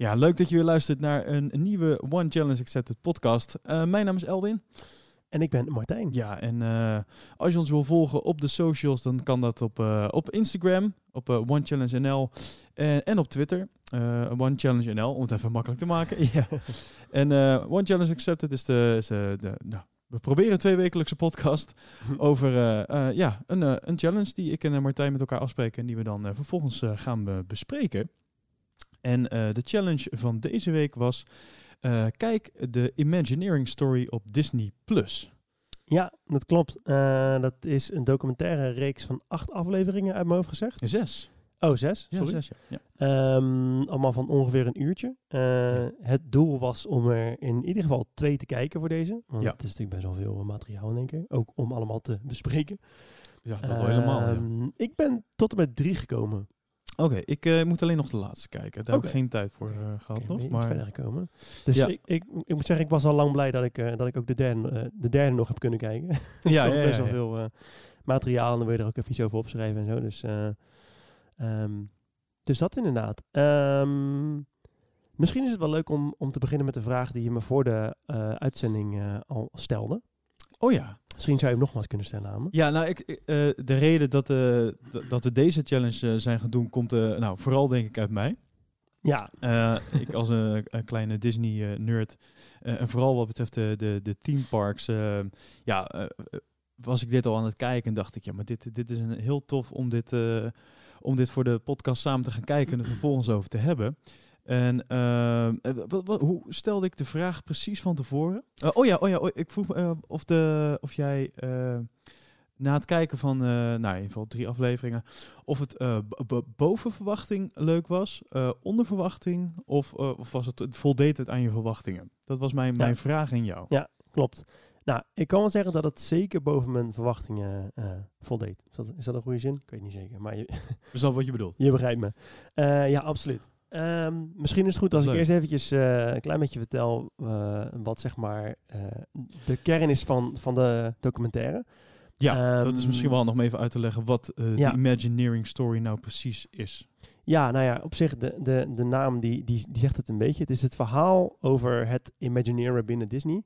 Ja, leuk dat je weer luistert naar een, nieuwe One Challenge Accepted podcast. Uh, mijn naam is Elwin. En ik ben Martijn. Ja, en uh, als je ons wil volgen op de socials, dan kan dat op, uh, op Instagram, op One Challenge NL en, en op Twitter. One Challenge NL, om het even makkelijk te maken. ja. En One Challenge Accepted is de, is de, de nou, we proberen twee wekelijkse podcast over ja, een, een challenge die ik en Martijn met elkaar afspreken en die we dan vervolgens gaan bespreken. En de challenge van deze week was: kijk de Imagineering Story op Disney Plus. Ja, dat klopt. Uh, dat is een documentaire reeks van acht afleveringen uit mijn hoofd gezegd. Zes. Oh, zes? Ja, Sorry. zes, ja. ja. Um, allemaal van ongeveer een uurtje. Ja. Het doel was om er in ieder geval twee te kijken voor deze. Want het is natuurlijk best wel veel materiaal, denk ik. Ook om allemaal te bespreken. Ja, dat wel helemaal. Um, ik ben tot en met drie gekomen. Oké, okay, ik uh, moet alleen nog de laatste kijken. Daar okay. heb ik geen tijd voor uh, gehad okay, nog. Maar verder gekomen. Dus ja. ik, ik, ik, moet zeggen, ik was al lang blij dat ik, uh, dat ik ook de derde, de derde nog heb kunnen kijken. er ja, ja, best wel ja, veel materiaal en dan wil je er ook even iets over opschrijven en zo. Dus, um, dus dat inderdaad. Um, misschien is het wel leuk om, om te beginnen met de vraag die je me voor de uitzending al stelde. Oh ja. Misschien zou je hem nogmaals kunnen stellen aan me. Ja, nou, ik, uh, de reden dat, uh, dat we deze challenge uh, zijn gaan doen, komt nou, vooral denk ik uit mij. Ja. ik als een, een kleine Disney-nerd, en vooral wat betreft de, de, de theme parks, ja, was ik dit al aan het kijken en dacht ik, ja, maar dit, dit is een heel tof om dit, om dit voor de podcast samen te gaan kijken en er vervolgens over te hebben. En uh, wat, wat, hoe stelde ik de vraag precies van tevoren? Uh, oh ja, oh ja oh, ik vroeg uh, of, de, of jij na het kijken van, nou in ieder geval drie afleveringen, of het boven verwachting leuk was, onder verwachting, of, of was het voldeed het aan je verwachtingen? Dat was mijn, Ja. mijn vraag in jou. Ja, klopt. Nou, ik kan wel zeggen dat het zeker boven mijn verwachtingen eh, voldeed. Is dat, is dat een goede zin? Ik weet niet zeker, maar je, Is dat wat je bedoelt? je begrijpt me. Eh, ja, absoluut. Ehm, misschien is het goed als Leuk. ik eerst eventjes eh, een klein beetje vertel eh, wat zeg maar eh, de kern is van, van de documentaire. Ja, dat is Ehm, misschien wel nog even uit te leggen wat ja. de Imagineering Story nou precies is. Ja, nou ja, op zich, de, de, de naam die, die, die zegt het een beetje. Het is het verhaal over het Imagineeren binnen Disney.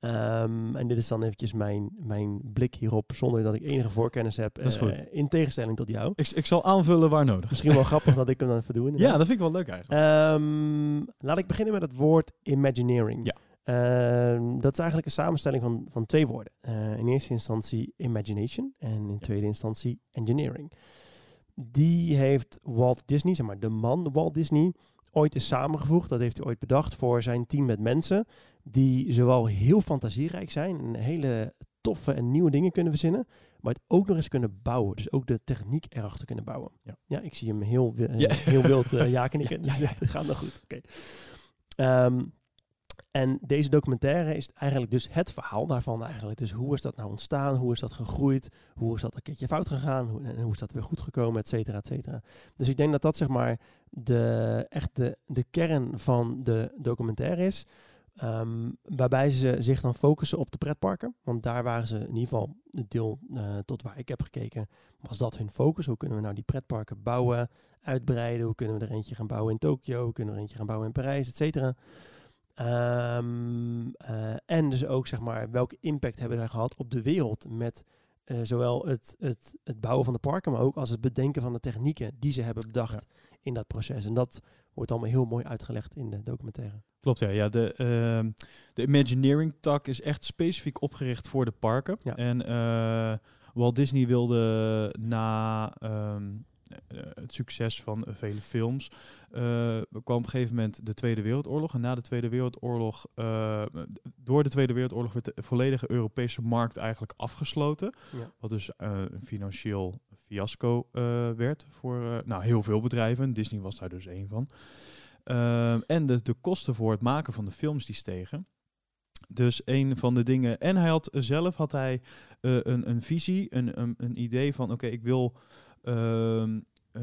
Ehm, en dit is dan eventjes mijn, mijn blik hierop, zonder dat ik enige voorkennis heb. Eh, in tegenstelling tot jou. Ik, ik zal aanvullen waar nodig. Misschien wel grappig dat ik hem dan even doe. Ja, dat vind ik wel leuk eigenlijk. Ehm, laat ik beginnen met het woord Imagineering. Ja. Ehm, dat is eigenlijk een samenstelling van, van twee woorden. Eh, in eerste instantie imagination en in tweede instantie engineering. Die heeft Walt Disney, zeg maar de man Walt Disney, ooit eens samengevoegd. Dat heeft hij ooit bedacht voor zijn team met mensen die zowel heel fantasierijk zijn en hele toffe en nieuwe dingen kunnen verzinnen, maar het ook nog eens kunnen bouwen. Dus ook de techniek erachter kunnen bouwen. Ja. ik zie hem heel, Ja. heel wild eh ja knikken. Ja, ja, dat gaat nog goed. Oké. Ehm, en deze documentaire is eigenlijk dus het verhaal daarvan eigenlijk. Dus hoe is dat nou ontstaan? Hoe is dat gegroeid? Hoe is dat een keertje fout gegaan? Hoe, en hoe is dat weer goed gekomen? Et cetera, et cetera. Dus ik denk dat dat zeg maar de, echt de, de kern van de documentaire is. Ehm, waarbij ze zich dan focussen op de pretparken. Want daar waren ze in ieder geval, het deel eh, tot waar ik heb gekeken, was dat hun focus. Hoe kunnen we nou die pretparken bouwen, uitbreiden? Hoe kunnen we er eentje gaan bouwen in Tokio? Hoe kunnen we er eentje gaan bouwen in Parijs, et cetera? Ehm, eh, en dus ook zeg maar, welke impact hebben zij gehad op de wereld met eh, zowel het, het, het bouwen van de parken, maar ook als het bedenken van de technieken die ze hebben bedacht in dat proces. En dat wordt allemaal heel mooi uitgelegd in de documentaire. Klopt, ja. ja de, ehm, de Imagineering tak is echt specifiek opgericht voor de parken. Ja. En eh, Walt Disney wilde na ehm, eh, het succes van eh, vele films, eh, kwam op een gegeven moment de Tweede Wereldoorlog. En na de Tweede Wereldoorlog, eh, door de Tweede Wereldoorlog werd de volledige Europese markt eigenlijk afgesloten. Ja. Wat dus eh, een financieel fiasco eh, werd voor eh, nou, heel veel bedrijven. Disney was daar dus één van. En de, de kosten voor het maken van de films die stegen. Dus een van de dingen. En hij had zelf had hij eh, een, een visie, een, een, een idee van oké, ik wil ehm, eh,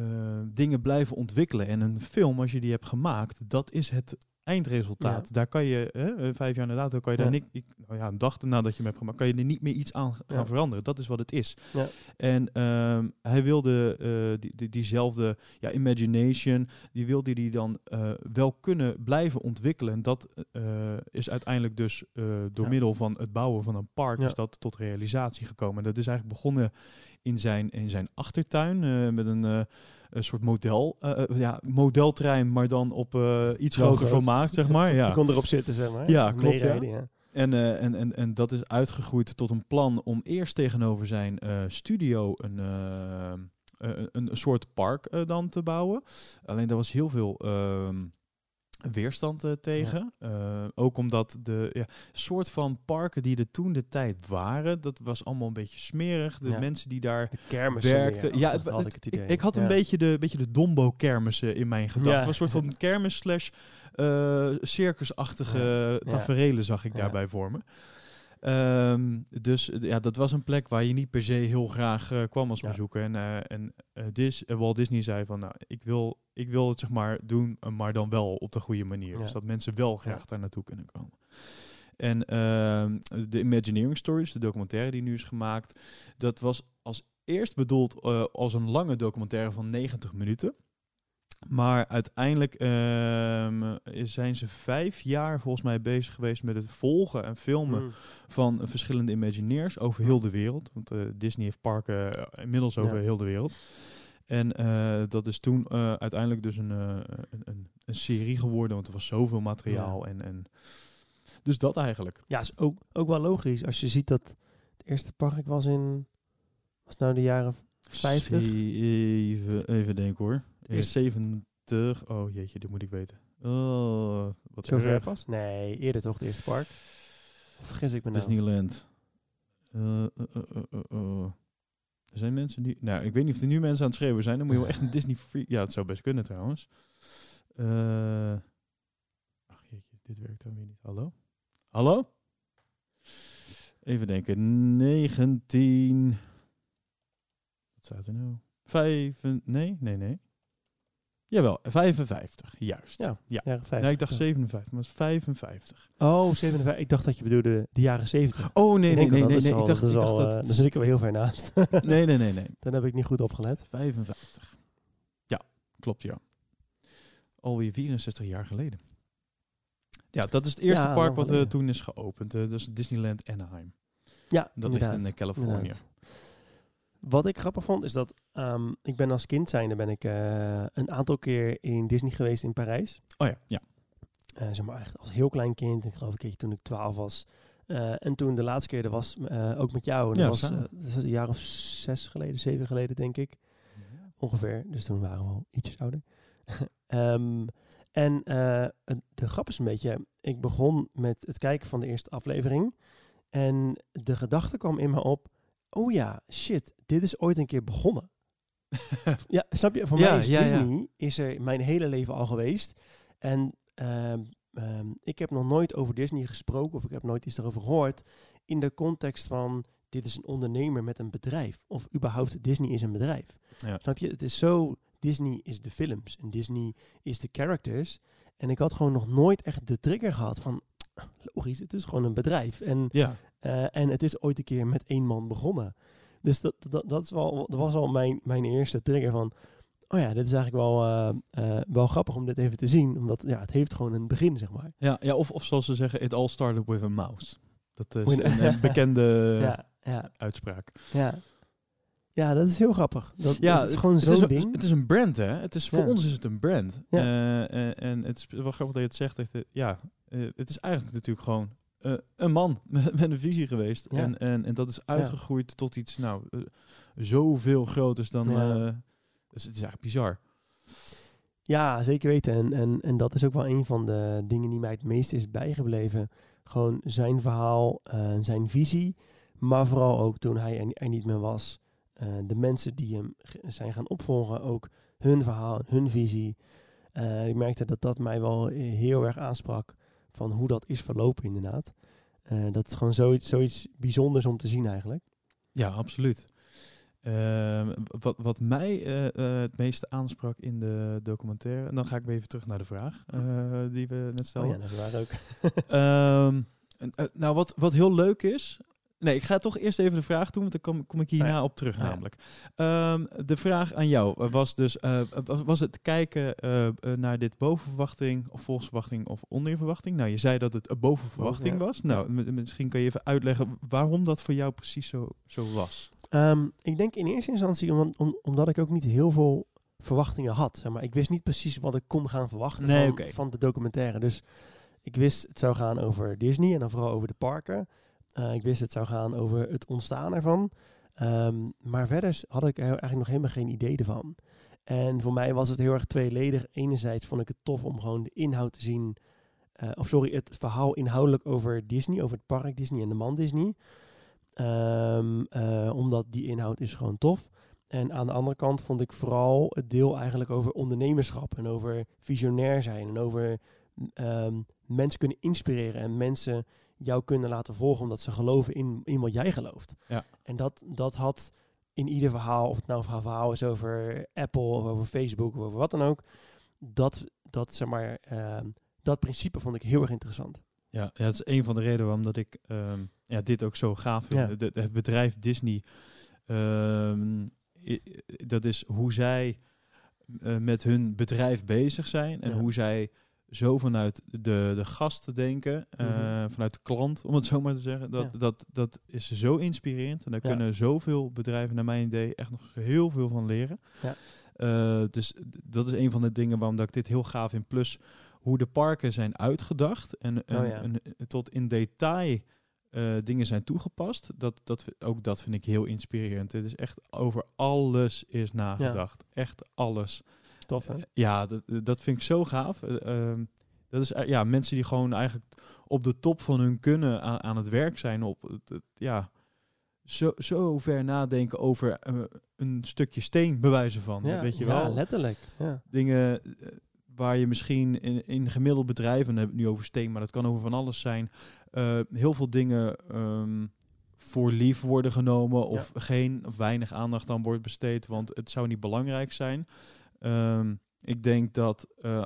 dingen blijven ontwikkelen. En een film, als je die hebt gemaakt, dat is het eindresultaat. Ja. Daar kan je, hè, eh, vijf jaar nadat, dan kan je Ja. daar niet, ik, nou ja, een dag nadat je hem hebt gemaakt, kan je er niet meer iets aan gaan Ja. veranderen. Dat is wat het is. Ja. En ehm, hij wilde eh, die, die, diezelfde ja, imagination, die wilde hij dan wel kunnen blijven ontwikkelen. En dat is uiteindelijk dus door middel van het bouwen van een park is dat tot realisatie gekomen. En dat is eigenlijk begonnen in zijn, in zijn achtertuin eh, met een, eh, een soort model, eh, ja, modeltrein, maar dan op iets Wel groter groot. formaat, zeg maar. Ja. Je kon erop zitten, zeg maar. Ja, klopt, Meerijden, ja. En, en, en, en dat is uitgegroeid tot een plan om eerst tegenover zijn studio een, een, een soort park dan te bouwen. Alleen daar was heel veel ehm, weerstand eh, tegen. Eh, ook omdat de ja, soort van parken die er toen de tijd waren, dat was allemaal een beetje smerig. De Ja. mensen die daar De werkten. Ja, het, had het- ik het idee. ik, ik had een beetje de, beetje de Dombo-kermis eh, in mijn gedachten. Een soort van kermis slash eh, circusachtige Ja. taferelen zag ik daarbij voor me. Ehm, dus eh, ja, dat was een plek waar je niet per se heel graag eh, kwam als Ja. bezoeker. En, eh, en Dis, Walt Disney zei van, nou, ik wil, ik wil het zeg maar doen, maar dan wel op de goede manier. Ja. Dus dat mensen wel graag daar naartoe kunnen komen. En ehm, de Imagineering Stories, de documentaire die nu is gemaakt, dat was als eerst bedoeld als een lange documentaire van 90 minuten. Maar uiteindelijk ehm, zijn ze vijf jaar volgens mij bezig geweest met het volgen en filmen Mm. van verschillende Imagineers over heel de wereld. Want eh, Disney heeft parken eh, inmiddels over Ja. heel de wereld. En eh, dat is toen uiteindelijk dus een, een, een, een serie geworden, want er was zoveel materiaal. En, en dus dat eigenlijk. Ja, is ook, ook wel logisch. Als je ziet dat het eerste park was in... Was nou de jaren 50? Even, even denken hoor. Eerst- 70. Oh jeetje, dit moet ik weten. Oh, wat Zo ver pas? Nee, eerder toch, het eerste park? Of vergis ik me nou? Disneyland. Eh, eh. Er zijn mensen die... Nou, ik weet niet of er nu mensen aan het schreeuwen zijn. Dan moet je wel echt een Disney freak... Ja, het zou best kunnen trouwens. Ach jeetje, dit werkt dan weer niet. Hallo? Hallo? Even denken. 19... Wat staat er nou? Vijf... Nee, nee, nee. Jawel, 55. Juist. Ja, ja. Jaren 50. Nee, ik dacht ja. 57, maar het is 55. Oh, 57. Ik dacht dat je bedoelde de jaren 70. Oh, nee, nee, nee, nee. nee. al- Ik dacht, dat ik dacht al, dat... eh, Dan zit ik er heel ver naast. Nee, nee, nee, nee. Dan heb ik niet goed opgelet. 55. Ja, klopt ja. Alweer 64 jaar geleden. Ja, dat is het eerste Ja, park wat ja. toen is geopend. is Disneyland Anaheim. Ja, Dat inderdaad. ligt in eh, Californië. inderdaad. Wat ik grappig vond, is dat ehm, ik ben als kind zijnde ben ik eh, een aantal keer in Disney geweest in Parijs. Oh ja, ja. Eh, zeg maar echt als heel klein kind. Ik geloof een keertje toen ik 12 was. Eh, en toen de laatste keer, dat was ook met jou. En dat Ja, was, dat was een jaar of zes geleden, zeven geleden denk ik. Ongeveer. Dus toen waren we al ietsjes ouder. Ehm, en de grap is een beetje, ik begon met het kijken van de eerste aflevering. En de gedachte kwam in me op, oh ja, shit, dit is ooit een keer begonnen. ja, snap je? Voor Ja, mij is ja, ja. Disney is er mijn hele leven al geweest. En ehm, ehm, ik heb nog nooit over Disney gesproken of ik heb nooit iets erover gehoord in de context van dit is een ondernemer met een bedrijf of überhaupt Disney is een bedrijf. Ja. Snap je? Het is zo Disney is de films en Disney is de characters en ik had gewoon nog nooit echt de trigger gehad van logisch, het is gewoon een bedrijf en Ja, eh, en het is ooit een keer met één man begonnen. Dus dat, dat, dat, is wel, dat was al mijn, mijn eerste trigger van... Oh ja, dit is eigenlijk wel, eh, eh, wel grappig om dit even te zien. Omdat ja, het heeft gewoon een begin, zeg maar. ja, ja of, of zoals ze zeggen, it all started with a mouse. Dat is een, een bekende ja, ja, uitspraak. ja. Ja, dat is heel grappig. Dat, Ja, dat is gewoon zo'n een- ding. Het is een brand, hè? Het is, voor Ja. ons is het een brand. Ja. Eh, eh, en het is wel grappig dat je het zegt. Dat, ja, eh, het is eigenlijk natuurlijk gewoon een man met, met een visie geweest. Ja. En, en, en dat is uitgegroeid tot iets, nou, zoveel groters dan... Dus het is eigenlijk bizar. Ja, zeker weten. En, en, en dat is ook wel een van de dingen die mij het meest is bijgebleven. Gewoon zijn verhaal, zijn visie. Maar vooral ook toen hij er, er niet meer was. Eh, de mensen die hem zijn gaan opvolgen, ook hun verhaal, hun visie. Eh, ik merkte dat dat mij wel eh, heel erg aansprak. Van hoe dat is verlopen inderdaad. Dat is gewoon zoiets, zoiets bijzonders om te zien eigenlijk. Ja, absoluut. Ehm, wat, wat mij het meeste aansprak in de documentaire, en dan ga ik weer even terug naar de vraag die we net Oh stelden. ja, dat is waar ook. Eh, nou, wat, wat heel leuk is. Nee, ik ga toch eerst even de vraag doen, want dan kom, kom ik hierna ja. op terug ja. namelijk. Ehm, de vraag aan jou was dus, eh, was, was het kijken eh, eh, naar dit boven verwachting, of volgens verwachting, of onder je verwachting? Nou, je zei dat het boven verwachting ja. was. Nou, misschien kan je even uitleggen waarom dat voor jou precies zo, zo was. Ehm, ik denk in eerste instantie om, om- omdat ik ook niet heel veel verwachtingen had. Zeg maar. Ik wist niet precies wat ik kon gaan verwachten Nee, van, van de documentaire. Dus ik wist het zou gaan over Disney en dan vooral over de parken. Eh, ik wist het zou gaan over het ontstaan ervan. Ehm, maar verder had ik er eigenlijk nog helemaal geen idee ervan. En voor mij was het heel erg tweeledig. Enerzijds vond ik het tof om gewoon de inhoud te zien. eh, of sorry, het verhaal inhoudelijk over Disney, over het park Disney en de man Disney. Ehm, eh, omdat die inhoud is gewoon tof. En aan de andere kant vond ik vooral het deel eigenlijk over ondernemerschap en over visionair zijn en over ehm, mensen kunnen inspireren en mensen jou kunnen laten volgen omdat ze geloven in, in wat jij gelooft. Ja. En dat, dat had in ieder verhaal, of het nou een verhaal is over Apple of over Facebook of over wat dan ook, dat, dat zeg maar, ehm, dat principe vond ik heel erg interessant. Ja, ja, dat is een van de redenen waarom dat ik ehm, ja, dit ook zo gaaf vind. Ja. De- het bedrijf Disney, ehm, i- dat is hoe zij eh, met hun bedrijf bezig zijn en Ja. hoe zij zo vanuit de, de gasten denken, eh, Mhm. vanuit de klant, om het zo maar te zeggen. Dat, Ja. dat, dat is zo inspirerend en daar Ja. kunnen zoveel bedrijven, naar mijn idee, echt nog heel veel van leren. Ja. Eh, dus dat is een van de dingen waarom dat ik dit heel gaaf vind. Plus hoe de parken zijn uitgedacht en, en- Oh en tot in detail eh, dingen zijn toegepast. Dat, dat, ook dat vind ik heel inspirerend. Het is echt over alles is nagedacht. Echt alles. Tof, hè? Ja, dat, dat vind ik zo gaaf. Ehm, dat is eh, ja, mensen die gewoon eigenlijk op de top van hun kunnen aan, aan het werk zijn. Op het, het- ja, zo, zo ver nadenken over eh, een stukje steen, bewijzen van. Ja, weet je ja, wel? letterlijk. Ja. dingen waar je misschien in, in gemiddeld bedrijf, en dan heb ik het nu over steen, maar dat kan over van alles zijn, heel veel dingen ehm, voor lief worden genomen of geen of weinig aandacht aan wordt besteed, want het zou niet belangrijk zijn. Ehm, ik denk dat, eh,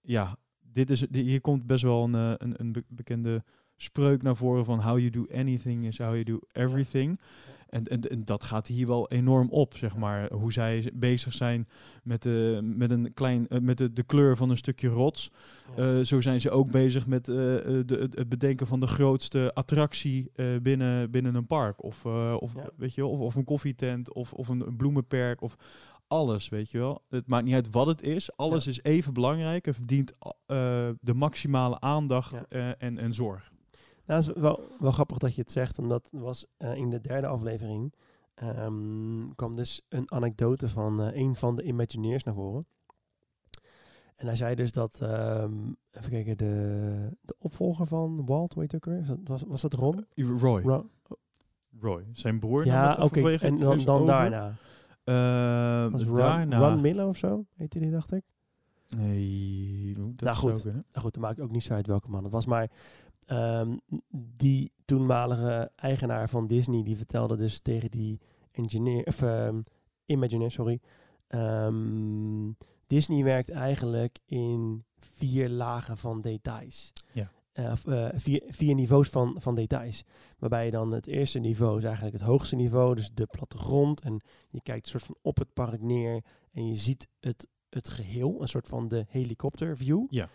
ja, dit is, hier komt best wel een, eh, een, een be- bekende spreuk naar voren van how you do anything is how you do everything. En, en, en dat gaat hier wel enorm op, zeg maar. Hoe zij bezig zijn met, de, met, een klein, eh, met de, de kleur van een stukje rots. Eh, zo zijn ze ook bezig met de, het bedenken van de grootste attractie binnen, binnen een park. Of, of, Ja. weet je, of, of een koffietent of, of een bloemenperk. Of alles, weet je wel. Het maakt niet uit wat het is. Alles is even belangrijk en verdient eh, de maximale aandacht Ja. eh, en, en zorg. Nou, het is wel, wel grappig dat je het zegt, omdat was eh, in de derde aflevering ehm, kwam dus een anekdote van een van de Imagineers naar voren. En hij zei dus dat, ehm, even kijken, de, de opvolger van Walt, weet ook weer, Was dat- was, dat Ron? Roy. Roy. Zijn broer. Ja, oké, en dan, dan daarna. Eh, Was daarna. Ron Miller of zo, heette die, dacht ik. Nee, dat Nou, goed. kunnen. Nou goed, dan maakt ook niet zo uit welke man het was. Maar ehm, die toenmalige eigenaar van Disney, die vertelde dus tegen die engineer, of ehm, Imagineer, sorry. ehm, Disney werkt eigenlijk in vier lagen van details. Ja. Eh, eh, vier, vier niveaus van, van details. Waarbij je dan het eerste niveau is eigenlijk het hoogste niveau, dus de plattegrond. En je kijkt een soort van op het park neer en je ziet het, het geheel, een soort van de helikopterview. Ja.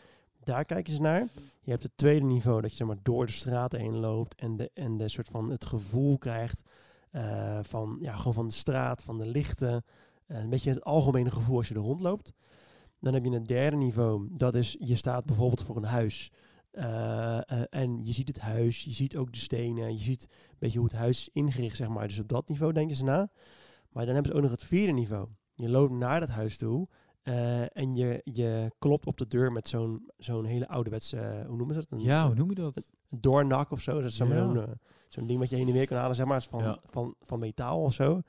Daar kijken ze naar. Je hebt het tweede niveau dat je zeg maar, door de straten heen loopt en de, en de soort van het gevoel krijgt eh, van, ja, gewoon van de straat, van de lichten. Een beetje het algemene gevoel als je er rondloopt. Dan heb je een derde niveau. Dat is, je staat bijvoorbeeld voor een huis. Eh, eh, en je ziet het huis, je ziet ook de stenen, je ziet een beetje hoe het huis is ingericht, zeg maar. Dus op dat niveau denken ze na. Maar dan hebben ze ook nog het vierde niveau. Je loopt naar dat huis toe eh, en je, je klopt op de deur met zo'n zo'n hele ouderwetse, hoe noemen ze dat? Een, Ja, hoe een noem je dat? doornak of zo. Dat is Ja. zo'n, ding wat je heen en weer kan halen, zeg maar. is van, Ja. van, van metaal of zo.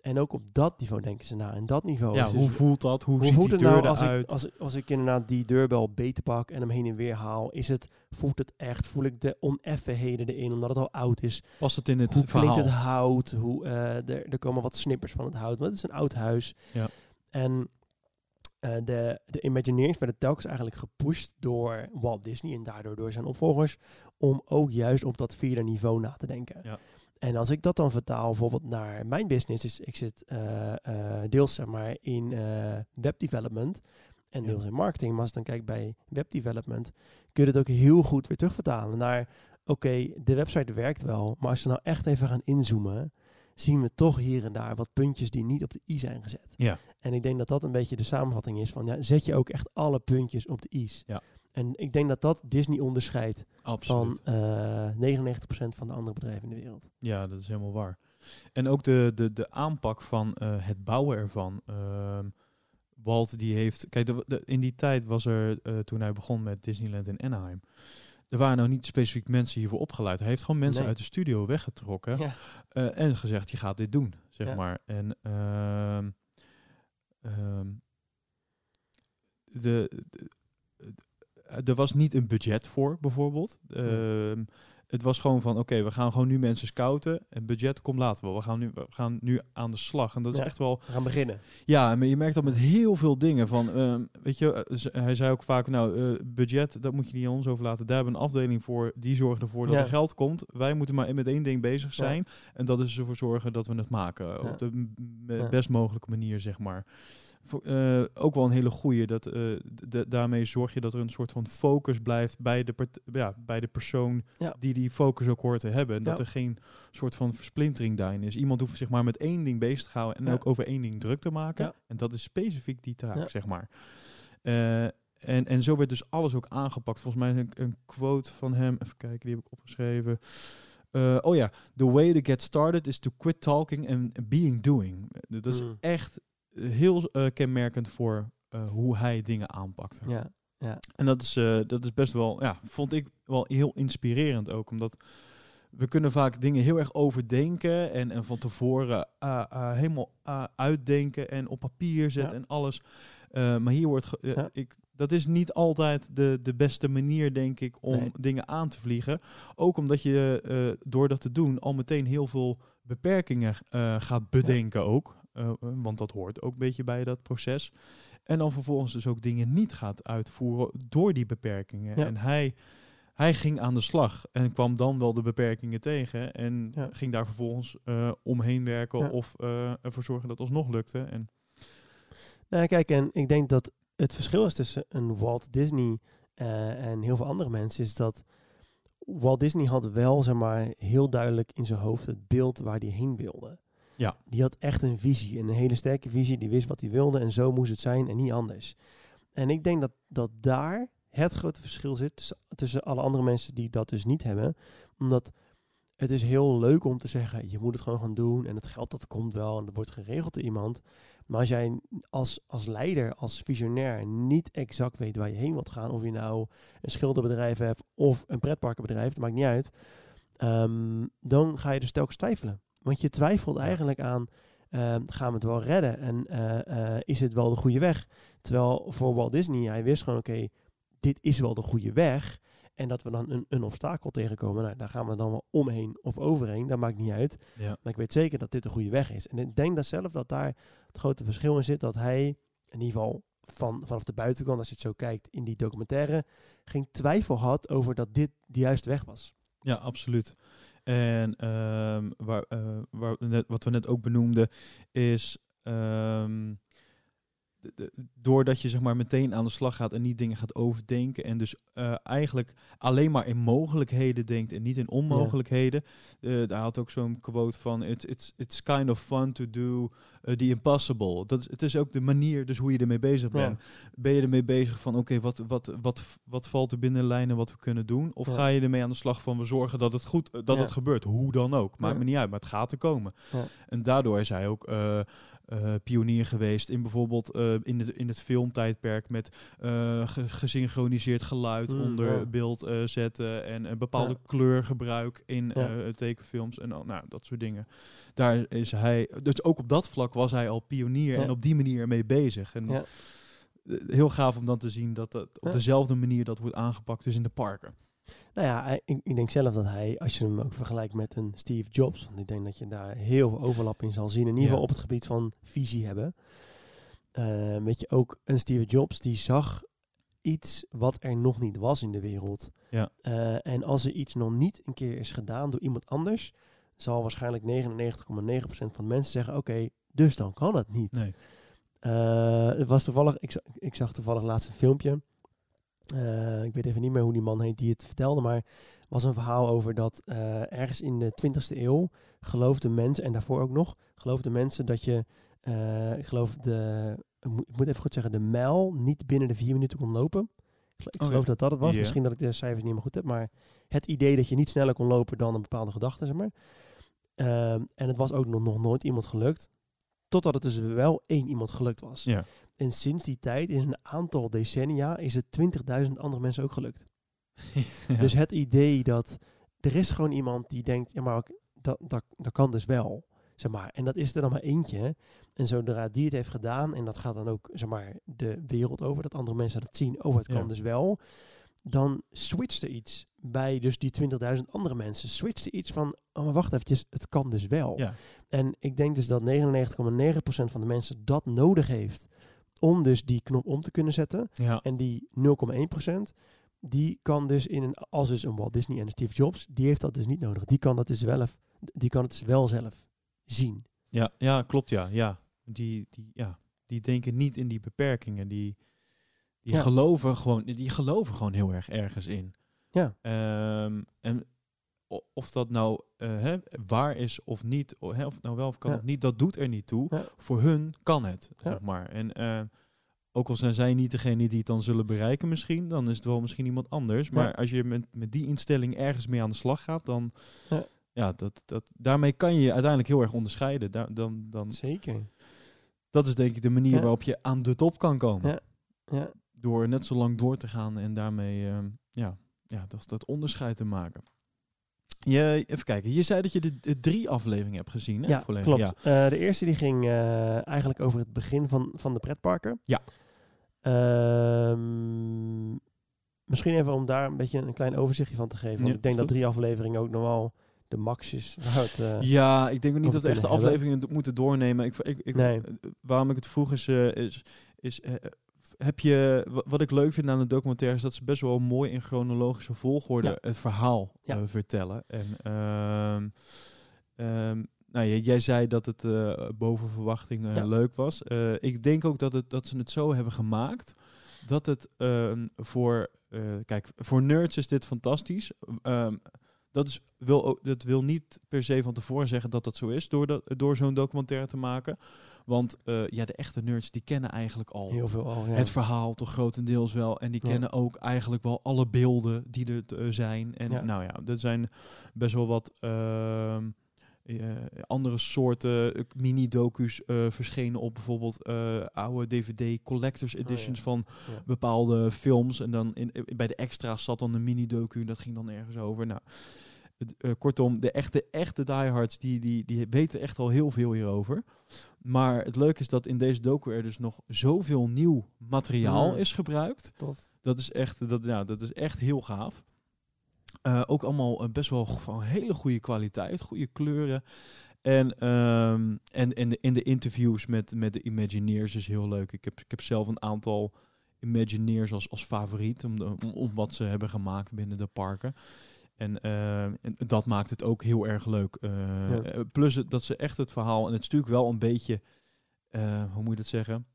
En ook op dat niveau denken ze na. En dat niveau Ja, is hoe dus- voelt dat? Hoe, hoe ziet voelt het nou als eruit? ik, als, als ik inderdaad die deurbel beter pak en hem heen en weer haal? Is het, voelt het echt? Voel ik de oneffenheden erin omdat het al oud is? Past het in het hoe verhaal? klinkt het hout? Hoe, eh, er, er komen wat snippers van het hout. Want het is een oud huis. Ja. En eh, de, de Imagineers werden telkens eigenlijk gepusht door Walt Disney en daardoor door zijn opvolgers om ook juist op dat vierde niveau na te denken. Ja. En als ik dat dan vertaal bijvoorbeeld naar mijn business, is ik zit eh, eh, deels zeg maar in eh, webdevelopment en Ja. deels in marketing. Maar als ik dan kijk bij webdevelopment, kun je het ook heel goed weer terugvertalen naar, oké, de website werkt wel, maar als we nou echt even gaan inzoomen, zien we toch hier en daar wat puntjes die niet op de i zijn gezet. Ja. En ik denk dat dat een beetje de samenvatting is van, ja, zet je ook echt alle puntjes op de i's. Ja. En ik denk dat dat Disney onderscheidt Absoluut. van eh 99% van de andere bedrijven in de wereld. Ja, dat is helemaal waar. En ook de, de, de aanpak van eh, het bouwen ervan. Ehm, Walt die heeft... Kijk, de, de- in die tijd was er, eh, toen hij begon met Disneyland in Anaheim... Er waren nou niet specifiek mensen hiervoor opgeleid. Hij heeft gewoon mensen Nee. uit de studio weggetrokken. Ja. en gezegd, je gaat dit doen, zeg Ja. maar. En ehm, ehm, de, de- er was niet een budget voor, bijvoorbeeld. Ehm, het was gewoon van, oké, we gaan gewoon nu mensen scouten. Het budget komt later wel. We gaan nu, we gaan nu aan de slag. En dat is echt wel... We gaan beginnen. Ja, maar je merkt dat met heel veel dingen. Van, ehm, weet je, eh, hij zei ook vaak, nou, eh, budget, dat moet je niet aan ons overlaten. Daar hebben we een afdeling voor, die zorgt ervoor dat Ja. er geld komt. Wij moeten maar met één ding bezig Ja. zijn. En dat is ervoor zorgen dat we het maken. Op de best mogelijke manier, zeg maar. Eh, ook wel een hele goeie. Dat, eh, daarmee zorg je dat er een soort van focus blijft bij de, ja, bij de persoon Ja. die die focus ook hoort te hebben. En dat er geen soort van versplintering daarin is. Iemand hoeft zich maar met één ding bezig te houden en ook over één ding druk te maken. En dat is specifiek die taak, zeg maar. Eh, en, en zo werd dus alles ook aangepakt. Volgens mij een, een quote van hem. Even kijken, die heb ik opgeschreven. Oh ja, the way to get started is to quit talking and being doing. Dat is Mm. echt heel eh, kenmerkend voor eh, hoe hij dingen aanpakte. Ja. En dat is, eh, dat is best wel, ja, vond ik wel heel inspirerend ook. Omdat we kunnen vaak dingen heel erg overdenken en, en van tevoren ah, ah, helemaal ah, uitdenken en op papier zetten Ja. en alles. Maar hier wordt, Ja. ik, dat is niet altijd de, de beste manier, denk ik, om Nee. dingen aan te vliegen. Ook omdat je door dat te doen al meteen heel veel beperkingen gaat bedenken ook. Eh, want dat hoort ook een beetje bij dat proces. En dan vervolgens dus ook dingen niet gaat uitvoeren door die beperkingen. Ja. En hij, hij ging aan de slag en kwam dan wel de beperkingen tegen. En Ja. ging daar vervolgens eh, omheen werken Ja. of eh, ervoor zorgen dat het alsnog lukte. En Nou, kijk, en ik denk dat het verschil is tussen een Walt Disney eh, en heel veel andere mensen, is dat Walt Disney had wel, zeg maar, heel duidelijk in zijn hoofd het beeld waar hij heen wilde. Ja. Die had echt een visie, een hele sterke visie. Die wist wat hij wilde en zo moest het zijn en niet anders. En ik denk dat, dat daar het grote verschil zit tussen, alle andere mensen die dat dus niet hebben. Omdat het is heel leuk om te zeggen, je moet het gewoon gaan doen en het geld dat komt wel en dat wordt geregeld door iemand. Maar als jij als, als leider, als visionair niet exact weet waar je heen wilt gaan, of je nou een schilderbedrijf hebt of een pretparkenbedrijf, dat maakt niet uit, ehm, dan ga je dus telkens twijfelen. Want je twijfelt eigenlijk aan, ehm, gaan we het wel redden en eh, eh, is het wel de goede weg? Terwijl voor Walt Disney, hij wist gewoon, oké, dit is wel de goede weg. En dat we dan een, een obstakel tegenkomen, nou, daar gaan we dan wel omheen of overheen, dat maakt niet uit. ja, Maar ik weet zeker dat dit de goede weg is. En ik denk dat zelf dat daar het grote verschil in zit. Dat hij, in ieder geval van, vanaf de buitenkant, als je het zo kijkt in die documentaire, geen twijfel had over dat dit de juiste weg was. ja, absoluut. En ehm, waar, eh, waar net, wat we net ook benoemden, is ehm, de- de- doordat je zeg maar meteen aan de slag gaat en niet dingen gaat overdenken en dus eh, eigenlijk alleen maar in mogelijkheden denkt en niet in onmogelijkheden. Eh, daar had ook zo'n quote van it's, it's, it's kind of fun to do eh, the impossible. Dat is, het is ook de manier dus hoe je ermee bezig bent. Ben je ermee bezig van oké, wat, wat, wat, wat valt er binnen lijnen wat we kunnen doen? Of ga je ermee aan de slag van we zorgen dat het goed dat het gebeurt, hoe dan ook. Maakt me niet uit, maar het gaat er komen. En daardoor is hij ook eh, pionier geweest in bijvoorbeeld eh, in, het, in het filmtijdperk met ge- gesynchroniseerd geluid Mm, onder ja. beeld zetten en een bepaalde Ja. kleurgebruik in Ja. tekenfilms en al, nou, dat soort dingen. Daar is hij, dus ook op dat vlak was hij al pionier en op die manier mee bezig. En heel gaaf om dan te zien dat dat op dezelfde manier dat wordt aangepakt, dus in de parken. Nou ja, hij- ik, ik denk zelf dat hij, als je hem ook vergelijkt met een Steve Jobs, want ik denk dat je daar heel veel overlap in zal zien, in ieder Ja. geval op het gebied van visie hebben. Eh, weet je, ook een Steve Jobs die zag iets wat er nog niet was in de wereld. Ja. Eh, en als er iets nog niet een keer is gedaan door iemand anders, zal waarschijnlijk 99,9% van de mensen zeggen, oké, dus dan kan het niet. Nee. Eh, het was toevallig, ik, ik zag toevallig laatst een filmpje. Eh, ik weet even niet meer hoe die man heet die het vertelde, maar was een verhaal over dat eh, ergens in de 20e eeuw geloofden mensen, en daarvoor ook nog, geloofden mensen dat je, eh, ik geloof de, ik moet- even goed zeggen, de mijl niet binnen de vier minuten kon lopen. Ik Oké. geloof dat dat het was. Misschien dat ik de cijfers niet meer goed heb, maar het idee dat je niet sneller kon lopen dan een bepaalde gedachte, zeg maar. Ehm, en het was ook nog, nog nooit iemand gelukt, totdat het dus wel één iemand gelukt was. Ja. En sinds die tijd, in een aantal decennia, is het 20.000 andere mensen ook gelukt. Ja. Dus het idee dat er is gewoon iemand die denkt, ja maar dat, dat, dat kan dus wel. Zeg maar. En dat is er dan maar eentje. hè. En zodra die het heeft gedaan, en dat gaat dan ook zeg maar, de wereld over, dat andere mensen dat zien, oh het kan Ja. dus wel. Dan switcht er iets bij dus die 20.000 andere mensen. Switcht er iets van, oh maar wacht eventjes, het kan dus wel. Ja. En ik denk dus dat 99,9% van de mensen dat nodig heeft om dus die knop om te kunnen zetten. ja. En die 0,1%, die kan dus in een, als dus een Walt Disney en Steve Jobs, die heeft dat dus niet nodig. Die kan dat dus zelf, die kan het dus wel zelf zien. Ja, ja, klopt ja. ja. Die, die, ja. die denken niet in die beperkingen. Die, die, Ja. geloven gewoon, die geloven gewoon heel erg ergens in. Ja. Ehm, en of dat nou eh, hè, waar is of niet, of nou wel of kan Ja. of niet, dat doet er niet toe. Ja. Voor hun kan het, Ja. zeg maar. En eh, ook al zijn zij niet degene die het dan zullen bereiken misschien, dan is het wel misschien iemand anders. Maar als je met, met die instelling ergens mee aan de slag gaat, dan... Ja. Dat, dat, daarmee kan je je uiteindelijk heel erg onderscheiden. Daar, dan, dan, Zeker. dat is denk ik de manier waarop je aan de top kan komen. Ja. Ja, Door net zo lang door te gaan en daarmee ehm, ja, ja, dat, dat onderscheid te maken. Je, even kijken, je zei dat je de, de drie afleveringen hebt gezien. Hè? ja volledig? klopt. Ja. Eh, de eerste die ging eh, eigenlijk over het begin van, van de pretparken. Ja. Ehm, misschien even om daar een beetje een klein overzichtje van te geven. Want Ja, ik denk dat drie afleveringen ook wel de max is. het, eh, Ja, ik denk ook niet dat we echt de afleveringen moeten doornemen. Ik, ik, ik, Nee. Waarom ik het vroeg is, is, is heb je, wa- wat ik leuk vind aan de documentaire is dat ze best wel mooi in chronologische volgorde Ja. het verhaal Ja. eh, vertellen. En ehm, ehm, nou, jij, jij zei dat het eh, boven verwachting eh, Ja. leuk was. Ik denk ook dat, het, dat ze het zo hebben gemaakt dat het ehm, voor, kijk, voor nerds is dit fantastisch. Dat, is, wil, ook- dat wil niet per se van tevoren zeggen dat dat zo is door, dat, door zo'n documentaire te maken. Want eh, ja, de echte nerds die kennen eigenlijk al heel veel al. Ja. het verhaal toch grotendeels wel. En die Ja. kennen ook eigenlijk wel alle beelden die er eh, zijn. En Ja. nou ja, er zijn best wel wat ehm, eh, andere soorten mini-docu's verschenen op bijvoorbeeld oude DVD collectors editions van bepaalde films. En dan in, bij de extra's zat dan een mini-docu en dat ging dan ergens over. Nou, eh, kortom, de echte, echte diehards, die, die, die weten echt al heel veel hierover. Maar het leuke is dat in deze docu er dus nog zoveel nieuw materiaal Ja. is gebruikt. Tof. Dat is echt, dat, ja, dat is echt heel gaaf. Eh, ook allemaal eh, best wel van hele goede kwaliteit, goede kleuren. En, ehm, en, en de, in de interviews met, met de Imagineers is heel leuk. Ik heb, ik heb zelf een aantal Imagineers als, als favoriet, om, de- om, om wat ze hebben gemaakt binnen de parken. En, eh, en dat maakt het ook heel erg leuk. Eh, Ja. eh, Plus het- dat ze echt het verhaal, en het is natuurlijk wel een beetje, hoe moet je dat zeggen?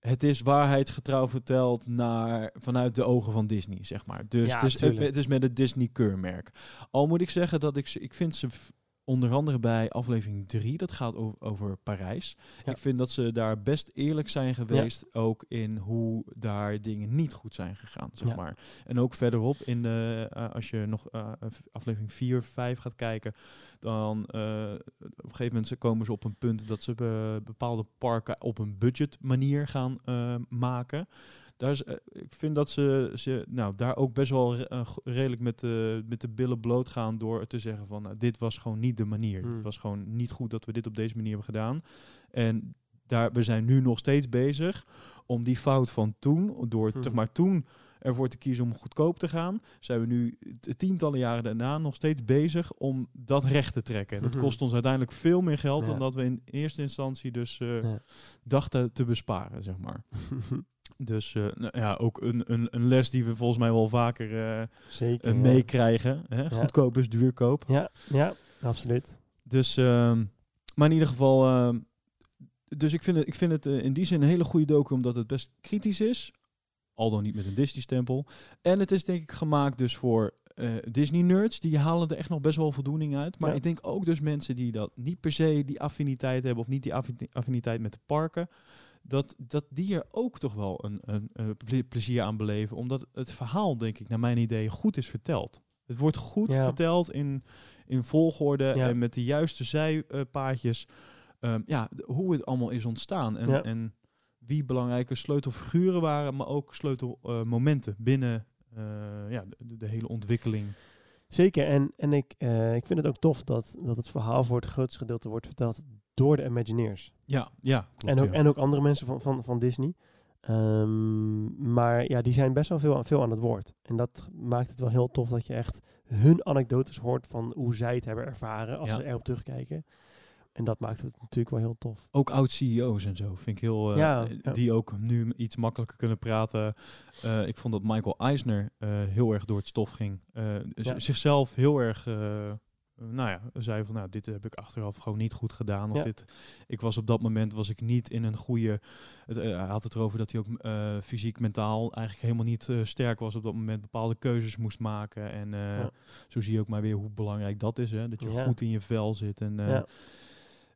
Het is waarheidsgetrouw verteld naar, vanuit de ogen van Disney, zeg maar. Dus, Ja, dus het, het is met het Disney keurmerk. Al moet ik zeggen dat ik, ik vind ze, onder andere bij aflevering 3, dat gaat over, over Parijs. Ja. Ik vind dat ze daar best eerlijk zijn geweest, ook in hoe daar dingen niet goed zijn gegaan, zeg Ja. maar. En ook verderop, in de, eh, als je nog eh, aflevering 4, 5 gaat kijken, dan eh, op een gegeven moment komen ze op een punt dat ze be- bepaalde parken op een budget manier gaan maken. Daar is, eh, ik vind dat ze, ze nou, daar ook best wel re- eh, redelijk met de, met de billen bloot gaan door te zeggen van nou, dit was gewoon niet de manier. Hmm. Het was gewoon niet goed dat we dit op deze manier hebben gedaan. En daar, we zijn nu nog steeds bezig om die fout van toen, door Hmm. zeg maar toen ervoor te kiezen om goedkoop te gaan, zijn we nu tientallen jaren daarna nog steeds bezig om dat recht te trekken. Dat Mhm. kost ons uiteindelijk veel meer geld Ja. dan dat we in eerste instantie dus eh, Ja. dachten te besparen, zeg maar. Dus eh, nou ja, ook een, een, een les die we volgens mij wel vaker eh, Zeker. eh, ja. meekrijgen. Hè? Goedkoop is duurkoop. Ja, ja, absoluut. Dus, ehm, maar in ieder geval, ehm, dus ik vind het, ik vind het in die zin een hele goede docu, omdat het best kritisch is. Al dan niet met een Disney-stempel. En het is denk ik gemaakt dus voor Disney-nerds. Die halen er echt nog best wel voldoening uit. Maar Ja. ik denk ook dus mensen die dat niet per se die affiniteit hebben... of niet die affi- affiniteit met de parken... Dat, dat die er ook toch wel een, een, een ple- plezier aan beleven. Omdat het verhaal, denk ik, naar mijn idee, goed is verteld. Het wordt goed Ja. verteld in, in volgorde Ja. en met de juiste zijpaadjes. Ehm, ja, hoe het allemaal is ontstaan. En, Ja. en wie belangrijke sleutelfiguren waren, maar ook sleutelmomenten binnen eh, ja, de, de hele ontwikkeling. Zeker, en, en ik, eh, ik vind het ook tof dat, dat het verhaal voor het grootste gedeelte wordt verteld door de Imagineers. Ja, ja. klopt, en, ook, ja. en ook andere mensen van, van, van Disney. Ehm, maar ja, die zijn best wel veel, veel aan het woord. En dat maakt het wel heel tof dat je echt hun anekdotes hoort van hoe zij het hebben ervaren als Ja. ze erop terugkijken. En dat maakt het natuurlijk wel heel tof. Ook oud-CEO's en zo vind ik heel... eh, Ja, ja. Die ook nu iets makkelijker kunnen praten. Eh, ik vond dat Michael Eisner eh, heel erg door het stof ging. Z-. Zichzelf heel erg... nou ja, zei van nou, dit heb ik achteraf gewoon niet goed gedaan. Of Ja. dit, ik was op dat moment was ik niet in een goede. Het, eh, hij had het erover dat hij ook eh, fysiek, mentaal eigenlijk helemaal niet eh, sterk was op dat moment. Bepaalde keuzes moest maken. En Ja. zo zie je ook maar weer hoe belangrijk dat is. Hè? Dat je Ja. goed in je vel zit. En, ja.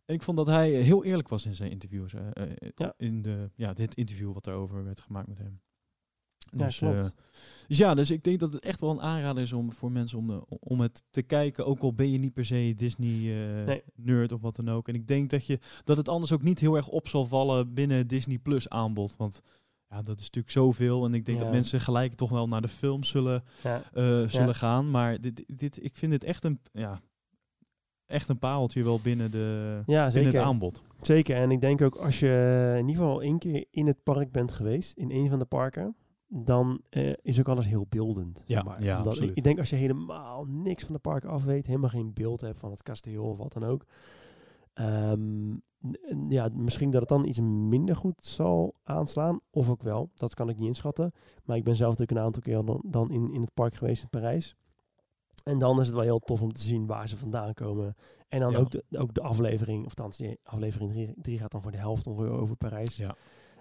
en ik vond dat hij heel eerlijk was in zijn interviews. In de, ja, dit interview wat erover werd gemaakt met hem. Ja, Dus, klopt. eh, dus ja, dus ik denk dat het echt wel een aanrader is om voor mensen om, de, om het te kijken. Ook al ben je niet per se Disney eh, of wat dan ook. En ik denk dat, je, dat het anders ook niet heel erg op zal vallen binnen Disney Plus aanbod. Want ja, dat is natuurlijk zoveel. En ik denk Ja. dat mensen gelijk toch wel naar de film zullen, ja. eh, zullen Ja. gaan. Maar dit, dit, ik vind het echt een, ja, echt een pareltje wel binnen, de, ja, binnen het aanbod. Zeker, en ik denk ook als je in ieder geval één keer in het park bent geweest, in een van de parken, dan eh, is ook alles heel beeldend. zeg Ja, maar. ja, Omdat ik, denk als je helemaal niks van de park af weet, helemaal geen beeld hebt van het kasteel of wat dan ook, ehm, ja, misschien dat het dan iets minder goed zal aanslaan, of ook wel, dat kan ik niet inschatten. Maar ik ben zelf natuurlijk een aantal keer dan, dan in, in het park geweest in Parijs. En dan is het wel heel tof om te zien waar ze vandaan komen. En dan Ja. ook, de, ook de aflevering, of althans, die aflevering 3 gaat dan voor de helft ongeveer over Parijs. Ja.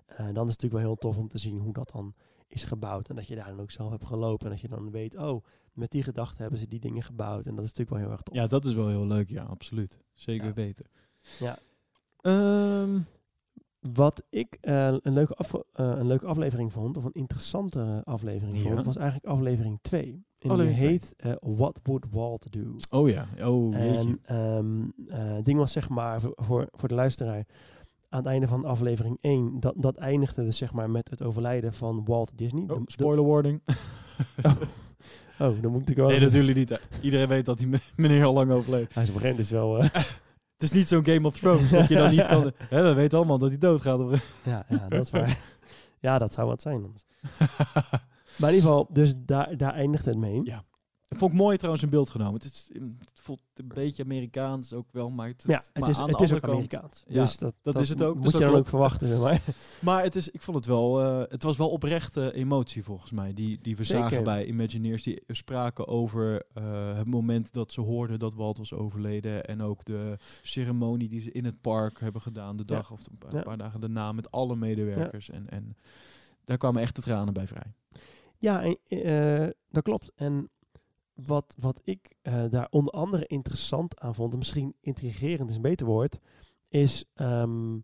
Eh, dan is het natuurlijk wel heel tof om te zien hoe dat dan is gebouwd. En dat je daar dan ook zelf hebt gelopen. En dat je dan weet, oh, met die gedachte hebben ze die dingen gebouwd. En dat is natuurlijk wel heel erg tof. Ja, dat is wel heel leuk. Ja, absoluut. Zeker Ja. weten. Ja. Ehm, Wat ik eh, een, leuke af, eh, een leuke aflevering vond, of een interessante aflevering Ja. vond, was eigenlijk aflevering 2. En die heet eh, What Would Walt Do? oh ja. Oh. En het ding was zeg maar, voor, voor de luisteraar, aan het einde van aflevering 1, dat, dat eindigde dus zeg maar met het overlijden van Walt Disney. Oh, de- spoiler warning. oh, dan moet ik wel... nee, natuurlijk niet. Iedereen weet dat die me- meneer al lang overleed. Hij is op een gegeven moment dus wel... eh, Het is niet zo'n Game of Thrones dat je dan niet kan... Hè, we weten allemaal dat hij doodgaat. ja, ja, dat is waar. ja, dat zou wat zijn. Maar in ieder geval, dus daar, daar eindigde het mee. Ja. Dat vond ik mooi trouwens in beeld genomen. Het, is, het voelt een beetje Amerikaans ook wel, maar het, Ja, het maar is, aan het de is ook kant- Amerikaans. Ja, dus dat, dat is het ook, Moet dus je dat dan ook verwachten, zeg maar. Maar het, is, ik vond het wel, eh, het was wel oprechte emotie volgens mij, die, die we Zeker. zagen bij Imagineers. Die spraken over eh, het moment dat ze hoorden dat Walt was overleden. En ook de ceremonie die ze in het park hebben gedaan, de Ja. dag of een paar, dagen daarna met alle medewerkers. En, en daar kwamen echt de tranen bij vrij. Ja, en, eh, dat klopt. En wat, wat ik eh, daar onder andere interessant aan vond, en misschien intrigerend is een beter woord, is ehm,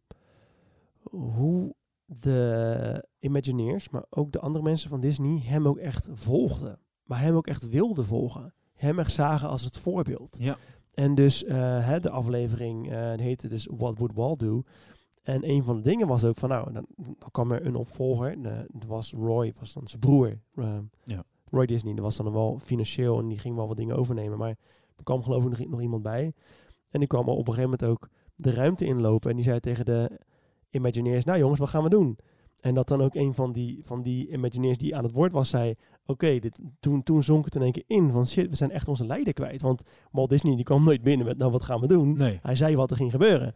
hoe de Imagineers, maar ook de andere mensen van Disney, hem ook echt volgden. Maar hem ook echt wilden volgen. Hem echt zagen als het voorbeeld. Ja. En dus eh, hè, de aflevering uh, heette dus What Would Walt Do? En een van de dingen was ook van, nou, dan, dan kwam er een opvolger. dat was Roy, was dan zijn broer. Uh, ja. Roy Disney, dat was dan wel financieel en die ging wel wat dingen overnemen. Maar er kwam geloof ik nog, nog iemand bij. En die kwam op een gegeven moment ook de ruimte inlopen. En die zei tegen de Imagineers, nou jongens, wat gaan we doen? En dat dan ook een van die, van die Imagineers die aan het woord was, zei... Oké, dit toen, toen zonk het in één keer in van shit, we zijn echt onze leider kwijt. Want Walt Disney die kwam nooit binnen met, nou wat gaan we doen? Nee. Hij zei wat er ging gebeuren.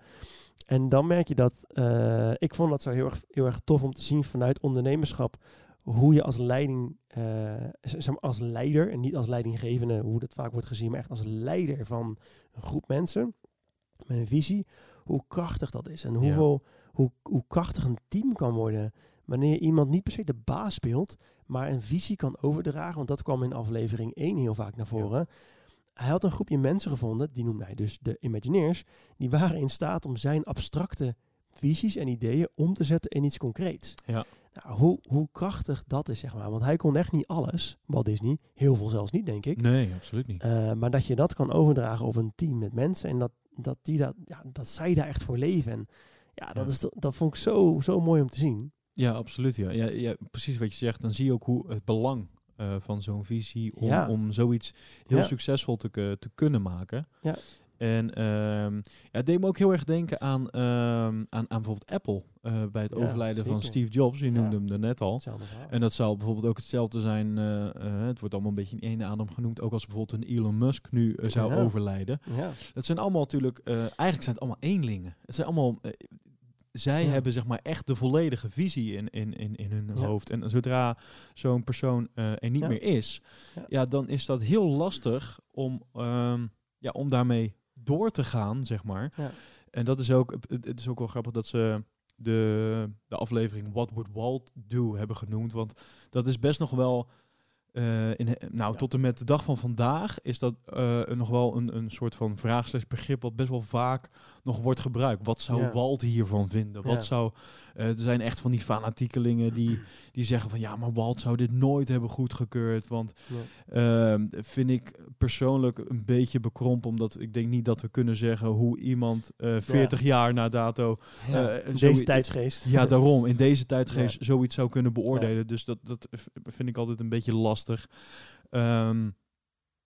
En dan merk je dat, uh, ik vond dat zo heel erg, heel erg tof om te zien vanuit ondernemerschap hoe je als leiding, uh, zeg maar als leider, en niet als leidinggevende, hoe dat vaak wordt gezien, maar echt als leider van een groep mensen met een visie, hoe krachtig dat is. En hoeveel, hoe, hoe krachtig een team kan worden wanneer iemand niet per se de baas speelt, maar een visie kan overdragen. Want dat kwam in aflevering 1 heel vaak naar voren. Hij had een groepje mensen gevonden, die noemde hij dus de Imagineers, die waren in staat om zijn abstracte visies en ideeën om te zetten in iets concreets. Ja. Nou, hoe, hoe krachtig dat is, zeg maar. Want hij kon echt niet alles, Walt Disney. Heel veel zelfs niet, denk ik. Nee, absoluut niet. Uh, maar dat je dat kan overdragen op een team met mensen en dat, dat, die dat, ja, dat zij daar echt voor leven. En ja, dat, Ja. Is, dat vond ik zo, zo mooi om te zien. Ja, absoluut. Ja. Ja, ja, precies wat je zegt. Dan zie je ook hoe het belang eh, van zo'n visie om, Ja. om zoiets heel succesvol te, ke- te kunnen maken. Ja. En ehm, ja, het deed me ook heel erg denken aan, ehm, aan, aan bijvoorbeeld Apple. Eh, bij het Ja, overlijden van. Steve Jobs. Je noemde hem er net al. En dat zou bijvoorbeeld ook hetzelfde zijn. eh, eh, het wordt allemaal een beetje in één adem genoemd. Ook als bijvoorbeeld een Elon Musk nu zou overlijden. Het zijn allemaal natuurlijk, eigenlijk zijn het allemaal eenlingen. Het zijn allemaal, zij Ja. hebben zeg maar echt de volledige visie in, in, in, in hun Ja. hoofd. En zodra zo'n persoon eh, er niet Ja. meer is, Ja. dan is dat heel lastig om, ehm, ja, om daarmee door te gaan, zeg maar. Ja. En dat is ook, het, het is ook wel grappig dat ze de, de aflevering What Would Walt Do hebben genoemd. Want dat is best nog wel. Eh, in, nou, Ja. tot en met de dag van vandaag is dat eh, nog wel een, een soort van vraagstellingsbegrip wat best wel vaak nog wordt gebruikt. Wat zou Ja. Walt hiervan vinden? Wat Ja. zou, eh, er zijn echt van die fanatiekelingen die, die zeggen van ja, maar Walt zou dit nooit hebben goedgekeurd. Want. Ehm, vind ik persoonlijk een beetje bekrompen, omdat ik denk niet dat we kunnen zeggen hoe iemand eh 40 jaar na dato, eh, Deze tijdsgeest. ja daarom, in deze tijdgeest zoiets zou kunnen beoordelen. Dus dat, dat vind ik altijd een beetje lastig. Ehm,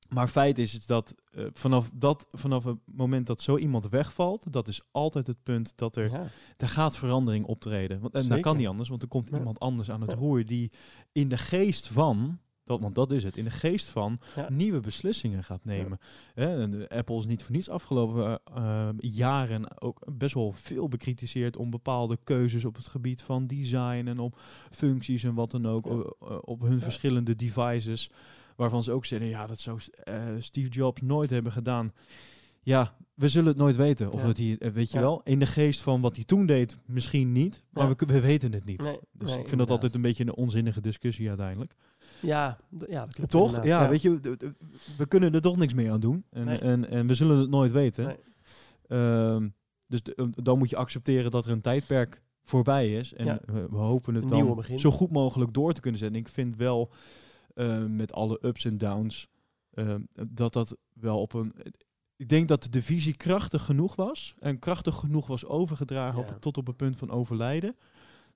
maar feit is, is dat eh, vanaf, dat vanaf het moment dat zo iemand wegvalt, dat is altijd het punt dat er Ja. er gaat verandering optreden. Want, en dat kan niet anders, want er komt Ja. iemand anders aan het roer die in de geest van, dat, want dat is het, in de geest van Ja. nieuwe beslissingen gaat nemen. En Apple is niet voor niets afgelopen eh, jaren ook best wel veel bekritiseerd om bepaalde keuzes op het gebied van design en op functies en wat dan ook, Ja. op hun verschillende devices. Waarvan ze ook zeggen, ja, dat zou eh, Steve Jobs nooit hebben gedaan. Ja, we zullen het nooit weten. Of het hier, eh, weet je wel, in de geest van wat hij toen deed, misschien niet. Maar we, we weten het niet. Nee, Dus nee, ik vind dat altijd een beetje een onzinnige discussie uiteindelijk. Ja, ja, dat klopt Toch? Ja, weet je, we kunnen er toch niks meer aan doen. En, Nee. en, en we zullen het nooit weten. Nee. Ehm, dus d- eh, dan moet je accepteren dat er een tijdperk voorbij is. En Ja. we, we hopen het dan begin. zo goed mogelijk door te kunnen zetten. Ik vind wel eh, met alle ups en downs dat dat wel op een... Ik denk dat de visie krachtig genoeg was. En krachtig genoeg was overgedragen Ja. op, tot op het punt van overlijden.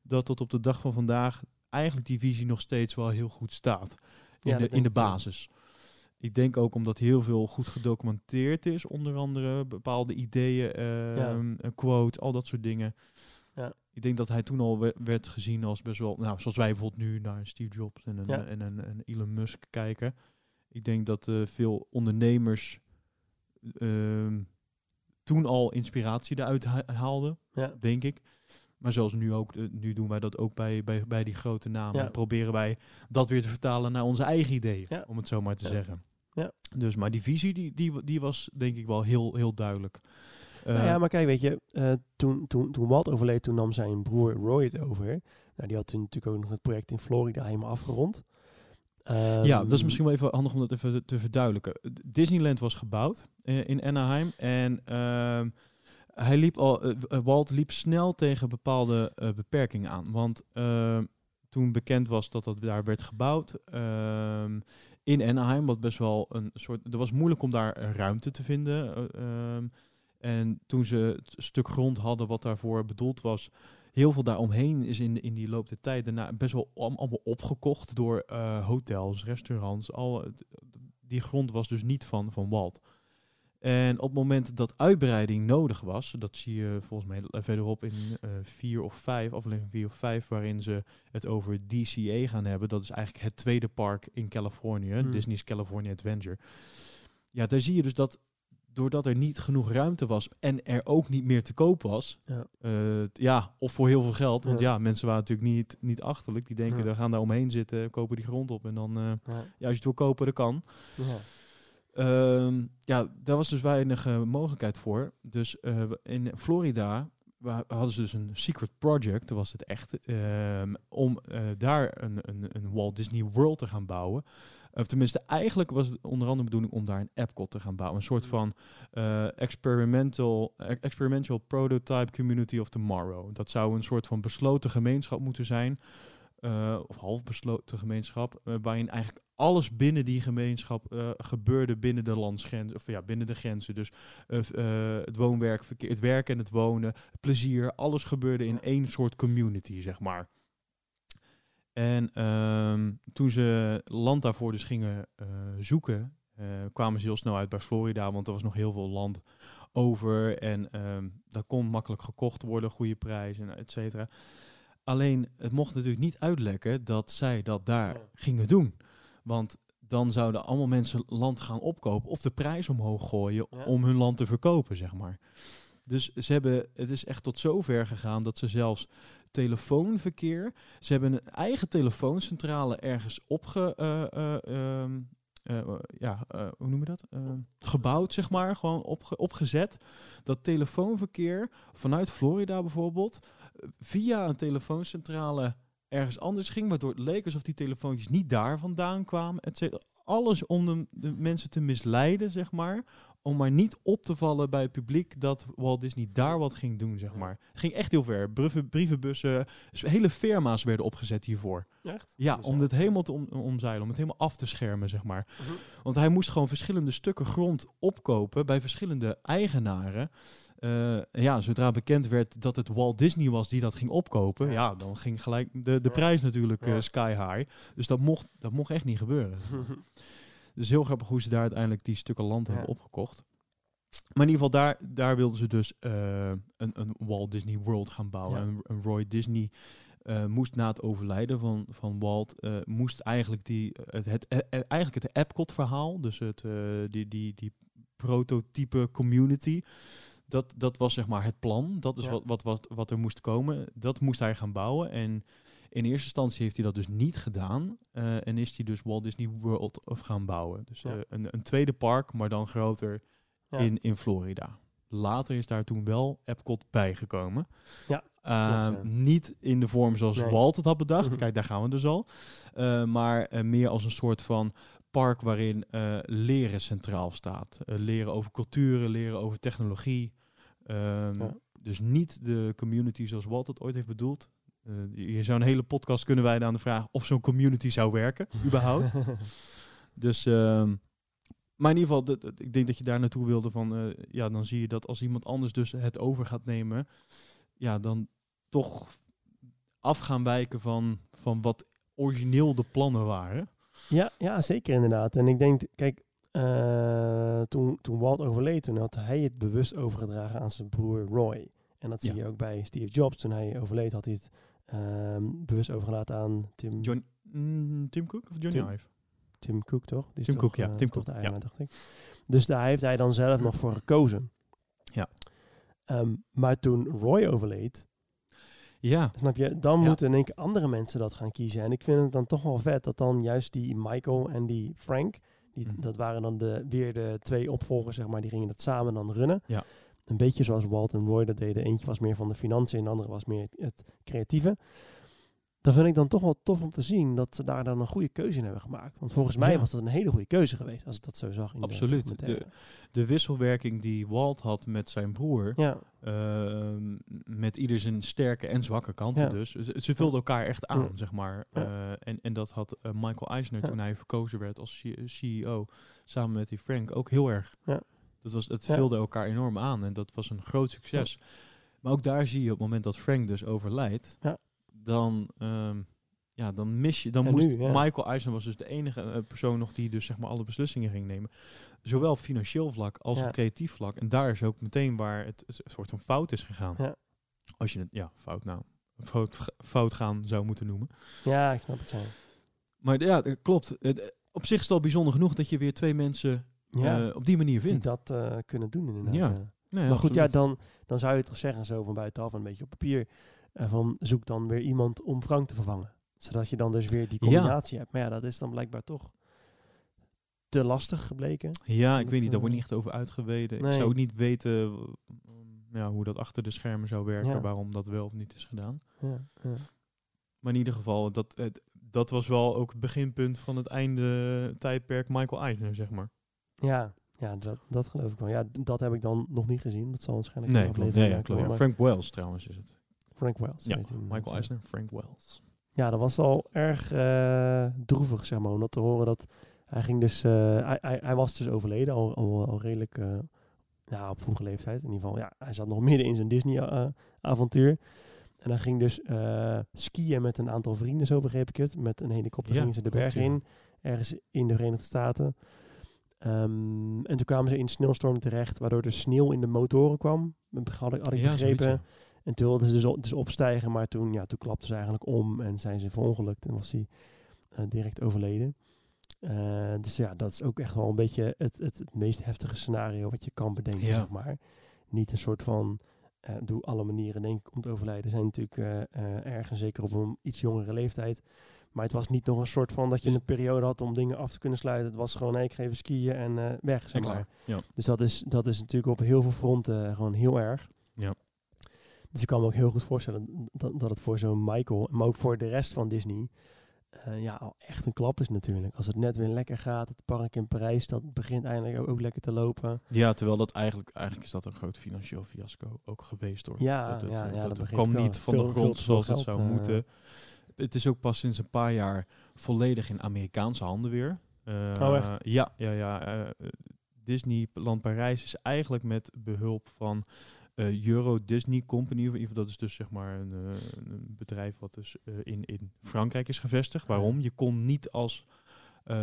Dat tot op de dag van vandaag eigenlijk die visie nog steeds wel heel goed staat. In, Ja, de, in de ik basis. Ik denk ook omdat heel veel goed gedocumenteerd is. Onder andere bepaalde ideeën, ehm, een quote, al dat soort dingen. Ja. Ik denk dat hij toen al we- werd gezien als best wel... Nou, zoals wij bijvoorbeeld nu naar Steve Jobs en een, Ja. en een, een Elon Musk kijken. Ik denk dat eh, veel ondernemers ehm, toen al inspiratie eruit ha- haalden, Ja. denk ik. Maar zoals nu ook, eh, nu doen wij dat ook bij, bij, bij die grote namen. Ja. Proberen wij dat weer te vertalen naar onze eigen ideeën, Ja. om het zo maar te Ja. zeggen. Ja. Dus, maar die visie, die, die, die was denk ik wel heel, heel duidelijk. Nou Eh, ja, maar kijk, weet je, eh, toen, toen, toen Walt overleed, toen nam zijn broer Roy het over. Nou, die had toen natuurlijk ook nog het project in Florida helemaal afgerond. ja, Ehm, dat is misschien wel even handig om dat even te- verduidelijken. Disneyland was gebouwd in Anaheim en ehm, hij liep al, eh, eh, Walt liep snel tegen bepaalde eh, beperkingen aan. Want ehm, toen bekend was dat dat daar werd gebouwd ehm, in Anaheim, wat best wel een soort, er was moeilijk om daar ruimte te vinden. eh, ehm, en toen ze het stuk grond hadden wat daarvoor bedoeld was, heel veel daaromheen is in, in die loop der tijd best wel al- allemaal opgekocht door hotels, restaurants. Al, die grond was dus niet van, van Walt. En op het moment dat uitbreiding nodig was, dat zie je volgens mij verderop in eh vier of vijf, aflevering vier of vijf, waarin ze het over DCA gaan hebben. Dat is eigenlijk het tweede park in Californië, Hmm. Disney's California Adventure. Ja, daar zie je dus dat doordat er niet genoeg ruimte was en er ook niet meer te koop was, Ja. eh, ja, of voor heel veel geld, want Ja. ja, mensen waren natuurlijk niet, niet achterlijk. Die denken, Ja. we gaan daar omheen zitten, kopen die grond op en dan, eh, Ja. als je het wil kopen, dat kan. Ja. Ehm, ja, daar was dus weinig eh, mogelijkheid voor. Dus eh, in Florida hadden ze dus een secret project, dat was het echt, ehm, om eh, daar een, een, een Walt Disney World te gaan bouwen. Of tenminste, eigenlijk was het onder andere de bedoeling om daar een Epcot te gaan bouwen. Een soort van eh, experimental, eh, experimental prototype community of tomorrow. Dat zou een soort van besloten gemeenschap moeten zijn. Eh, of half besloten gemeenschap, eh, waarin eigenlijk alles binnen die gemeenschap eh, gebeurde binnen de landsgrenzen, of ja, binnen de grenzen. Dus het woonwerk, het werken en het wonen, plezier, alles gebeurde in één soort community, zeg maar. En ehm, toen ze land daarvoor dus gingen zoeken, kwamen ze heel snel uit bij Florida, want er was nog heel veel land over en ehm dat kon makkelijk gekocht worden, goede prijzen, et cetera. Alleen, het mocht natuurlijk niet uitlekken dat zij dat daar Ja. gingen doen. Want dan zouden allemaal mensen land gaan opkopen of de prijs omhoog gooien Ja. om hun land te verkopen, zeg maar. Dus ze hebben, het is echt tot zover gegaan dat ze zelfs telefoonverkeer, ze hebben een eigen telefooncentrale ergens opge, ehm, eh, ja, hoe noem je dat? Eh, gebouwd, zeg maar, gewoon opge, opgezet. Dat telefoonverkeer vanuit Florida bijvoorbeeld, via een telefooncentrale ergens anders ging, waardoor het leek alsof die telefoontjes niet daar vandaan kwamen. et cetera. Alles om de, de mensen te misleiden, zeg maar. Om maar niet op te vallen bij het publiek dat Walt Disney daar wat ging doen, zeg maar. Het ging echt heel ver. Brieven, brievenbussen, hele firma's werden opgezet hiervoor. Echt? Ja, om het helemaal te om, omzeilen, om het helemaal af te schermen, zeg maar. Want hij moest gewoon verschillende stukken grond opkopen bij verschillende eigenaren. Eh, ja, zodra bekend werd dat het Walt Disney was die dat ging opkopen, Ja. ja, dan ging gelijk de, de prijs natuurlijk eh, sky high. Dus dat mocht, dat mocht echt niet gebeuren. Dus heel grappig hoe ze daar uiteindelijk die stukken land Ja. hebben opgekocht. Maar in ieder geval, daar, daar wilden ze dus eh, een, een Walt Disney World gaan bouwen. Ja. En, en Roy Disney moest na het overlijden van, van Walt, moest eigenlijk, die, het, het, eigenlijk het Epcot-verhaal, dus het, die, die, die prototype community, dat, dat was zeg maar het plan. Dat is Ja. wat, wat, wat, wat er moest komen. Dat moest hij gaan bouwen. En in eerste instantie heeft hij dat dus niet gedaan. eh, en is hij dus Walt Disney World of gaan bouwen. Dus Ja. eh, een, een tweede park, maar dan groter Ja. in, in Florida. Later is daar toen wel Epcot bijgekomen. Ja, Eh, klopt. Niet in de vorm zoals Nee. Walt het had bedacht. Mhm. Kijk, daar gaan we dus al. Maar meer als een soort van park waarin leren centraal staat. Leren over culturen, leren over technologie. Ehm, Ja. Dus niet de community zoals Walt het ooit heeft bedoeld. Eh, je zou een hele podcast kunnen wijden aan de vraag of zo'n community zou werken, überhaupt. Dus, ehm, maar in ieder geval, dat- dat- ik denk dat je daar naartoe wilde van, eh, ja, dan zie je dat als iemand anders dus het over gaat nemen, ja, dan toch af gaan wijken van, van wat origineel de plannen waren. Ja, ja, zeker inderdaad. En ik denk, kijk, eh, toen, toen Walt overleed, toen had hij het bewust overgedragen aan zijn broer Roy. En dat zie Ja. je ook bij Steve Jobs. Toen hij overleed, had hij het ehm, bewust overgelaten aan Tim, John, mm, Tim Cook of Johnny Tim- Ive? Tim Cook, toch? Die is Tim toch, Cook, ja, eh, Tim Cook, de ja. dacht ik. Dus daar heeft hij dan zelf nog voor gekozen. Ja. Ehm, maar toen Roy overleed, Ja, Snap je? Dan Ja. moeten in één keer andere mensen dat gaan kiezen. En ik vind het dan toch wel vet dat dan juist die Michael en die Frank, die, Mhm. dat waren dan de, weer de twee opvolgers, zeg maar, die gingen dat samen dan runnen. Ja. Een beetje zoals Walt en Roy dat deden. Eentje was meer van de financiën en de andere was meer het creatieve. Dan vind ik dan toch wel tof om te zien dat ze daar dan een goede keuze in hebben gemaakt. Want volgens mij Ja. was dat een hele goede keuze geweest, als ik dat zo zag. In Absoluut. De documentaire. De wisselwerking die Walt had met zijn broer, ja, ehm, met ieder zijn sterke en zwakke kanten Ja. dus. Ze, ze vulden elkaar echt aan, Ja. zeg maar. Eh, en, en dat had eh, Michael Eisner, toen hij verkozen werd als CEO, samen met die Frank, ook heel erg. Ja. Dat was, het vulde elkaar enorm aan en dat was een groot succes. Maar ook daar zie je op het moment dat Frank dus overlijdt, Ja. Dan, ehm, ja, dan mis je, dan En moest nu, ja. Michael Eisner was dus de enige eh, persoon nog die dus zeg maar alle beslissingen ging nemen. Zowel op financieel vlak als Ja. op creatief vlak. En daar is ook meteen waar het een soort van fout is gegaan. Ja. Als je het, ja, fout nou, fout, fout gaan zou moeten noemen. ja, ik snap het. Ja. Maar ja, het klopt. Het, op zich is het al bijzonder genoeg dat je weer twee mensen Ja, eh, op die manier die vindt. dat eh, kunnen doen inderdaad. Ja. Nee, maar goed, ja, dan, dan zou je toch zeggen, zo van buitenaf, een beetje op papier, eh, van zoek dan weer iemand om Frank te vervangen. Zodat je dan dus weer die Ja. combinatie hebt. Maar ja, dat is dan blijkbaar toch te lastig gebleken. Ja, ik Dat, weet niet, daar wordt eh, niet echt over uitgeweden. Ik nee. zou ook niet weten ja, hoe dat achter de schermen zou werken, Ja. waarom dat wel of niet is gedaan. Ja. Maar in ieder geval, dat, het, dat was wel ook het beginpunt van het einde tijdperk Michael Eisner, zeg maar. ja, ja dat, dat geloof ik wel. Ja, dat heb ik dan nog niet gezien. Dat zal waarschijnlijk Nee, een aflevering Ja, ja, komen, klopt. Ja. maar Frank Wells trouwens is het. Frank Wells. Ja, Michael. Eisner, Frank Wells. Ja, dat was al erg eh, droevig, zeg maar, om dat te horen. Dat hij ging dus, eh, hij, hij, hij was dus overleden, al, al, al redelijk eh, ja, op vroege leeftijd. In ieder geval, ja, hij zat nog midden in zijn Disney-avontuur. en hij ging dus skiën met een aantal vrienden, zo begreep ik het. Met een helikopter Ja, gingen ze de ja. in, ergens in de Verenigde Staten. Ehm, en toen kwamen ze in sneeuwstorm terecht, waardoor er sneeuw in de motoren kwam. Had ik, had ik begrepen. zoiets, En toen wilden ze dus, op- dus opstijgen, maar toen, ja, toen klapten ze eigenlijk om en zijn ze verongelukt en was hij eh, direct overleden. Eh, dus ja, dat is ook echt wel een beetje het, het, het meest heftige scenario wat je kan bedenken, Ja. zeg maar. Niet een soort van, eh, doe alle manieren denk ik om te overlijden, zijn natuurlijk erg en zeker op een iets jongere leeftijd. Maar het was niet nog een soort van dat je een periode had om dingen af te kunnen sluiten. Het was gewoon, hey, ik ga even skiën en weg, zeg maar. Ja. Dus dat is, dat is natuurlijk op heel veel fronten gewoon heel erg. Ja. Dus ik kan me ook heel goed voorstellen dat, dat het voor zo'n Michael, maar ook voor de rest van Disney, eh, ja, al echt een klap is natuurlijk. Als het net weer lekker gaat, het park in Parijs, dat begint eindelijk ook, ook lekker te lopen. Ja, terwijl dat eigenlijk, eigenlijk is dat een groot financieel fiasco ook geweest hoor. Ja, dat, het, ja, eh, ja, dat dat kwam niet van de Veel- grond veel zoals het zou eh, moeten. Het is ook pas sinds een paar jaar volledig in Amerikaanse handen weer. Oh, echt? Ja, ja, ja. Disneyland Parijs is eigenlijk met behulp van eh, Euro Disney Company, in ieder geval, dat is dus zeg maar een, eh, een bedrijf wat dus eh, in, in Frankrijk is gevestigd. Waarom? Je kon niet als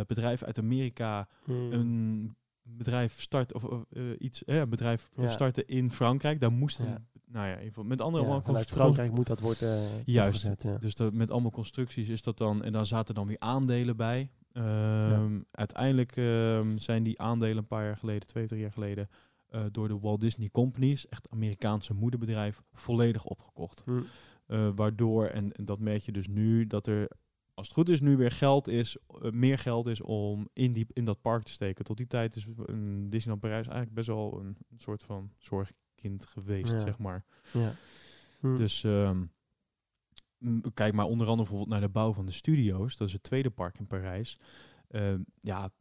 bedrijf uit Amerika Hmm. een bedrijf starten of of, iets, een bedrijf Ja. starten in Frankrijk. Daar moesten, Ja. nou ja, even, met andere ja, vanuit Frankrijk moet dat worden Juist. opgezet, ja. Dus dat, met allemaal constructies is dat dan, en dan zaten dan weer aandelen bij. Ehm, Uiteindelijk ehm, zijn die aandelen een paar jaar geleden, twee, drie jaar geleden, eh, door de Walt Disney Companies, echt Amerikaanse moederbedrijf, volledig opgekocht. Hm. Eh, waardoor, en, en dat merk je dus nu, dat er, als het goed is, nu weer geld is, eh, meer geld is om in, die, in dat park te steken. Tot die tijd is een Disneyland Parijs eigenlijk best wel een, een soort van zorgkind geweest, Ja. zeg maar. Ja. Hm. Dus ehm, kijk maar onder andere bijvoorbeeld naar de bouw van de studio's. Dat is het tweede park in Parijs. Ehm, ja,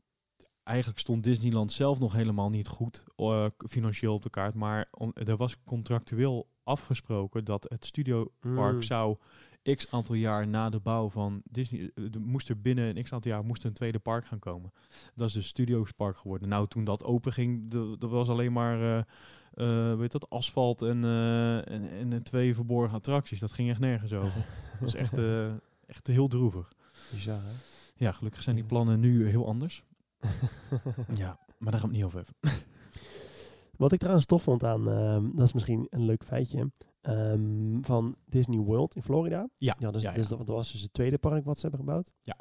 eigenlijk stond Disneyland zelf nog helemaal niet goed eh, financieel op de kaart. Maar om- er was contractueel afgesproken dat het studiopark Mm. zou x aantal jaar na de bouw van Disney, eh, er moest er binnen een x aantal jaar moest er een tweede park gaan komen. Dat is dus Studios Park geworden. Nou, toen dat open ging, dat was alleen maar eh, weet dat, asfalt en, en, en, twee verborgen attracties. Dat ging echt nergens over. dat is echt, echt heel droevig. Bizar, hè? Ja, gelukkig zijn die plannen nu heel anders. Ja, maar daar gaan we het niet over hebben. Wat ik trouwens tof vond aan, ehm, dat is misschien een leuk feitje, ehm, van Disney World in Florida. Ja, Ja, dus, ja, dus ja. dat was dus het tweede park wat ze hebben gebouwd. Ja.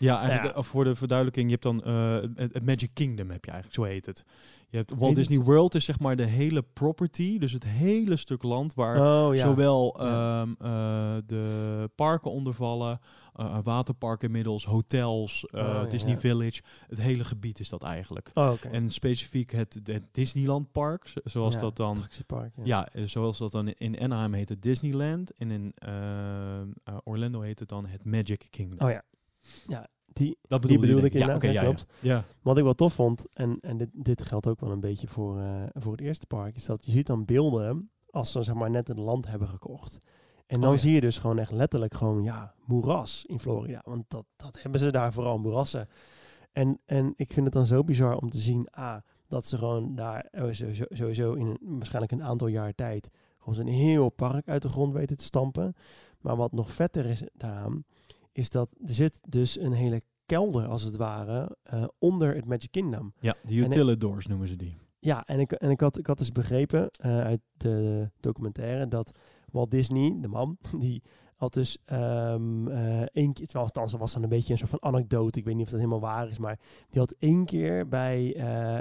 Ja, eigenlijk Ja. eh, voor de verduidelijking, je hebt dan eh, het, Magic Kingdom heb je eigenlijk, zo heet het. Je hebt Walt Heet Disney het? World is zeg maar de hele property, dus het hele stuk land waar Oh ja. zowel Ja. ehm, eh, de parken onder vallen, eh, waterparken inmiddels, hotels, Oh, Disney. Village. Het hele gebied is dat eigenlijk. Oh. En specifiek het, het Disneyland Park, zo- zoals dat dan ja. zoals dat dan in Anaheim heet het Disneyland. En in Orlando heet het dan het Magic Kingdom. Oh ja. Ja, die, dat die bedoelde ik inderdaad, Ja, ja, klopt. ja. ja. Wat ik wel tof vond, en, en dit, dit geldt ook wel een beetje voor, eh, voor het eerste park, is dat je ziet dan beelden als ze zeg maar net het land hebben gekocht. En dan Oh zie je dus gewoon echt letterlijk gewoon, ja, moeras in Florida. Want dat, dat hebben ze daar vooral, moerassen. En, en ik vind het dan zo bizar om te zien, A, dat ze gewoon daar eh, sowieso, sowieso in een- waarschijnlijk een aantal jaar tijd gewoon zo'n heel park uit de grond weten te stampen. Maar wat nog vetter is daaraan, is dat er zit dus een hele kelder als het ware eh, onder het Magic Kingdom. ja, de utilidors noemen ze die. Ja, en ik, en ik, had, ik had dus begrepen eh, uit de documentaire dat Walt Disney, de man, die had dus eh één keer, althans was dan een beetje een soort van anekdote, ik weet niet of dat helemaal waar is, maar die had één keer bij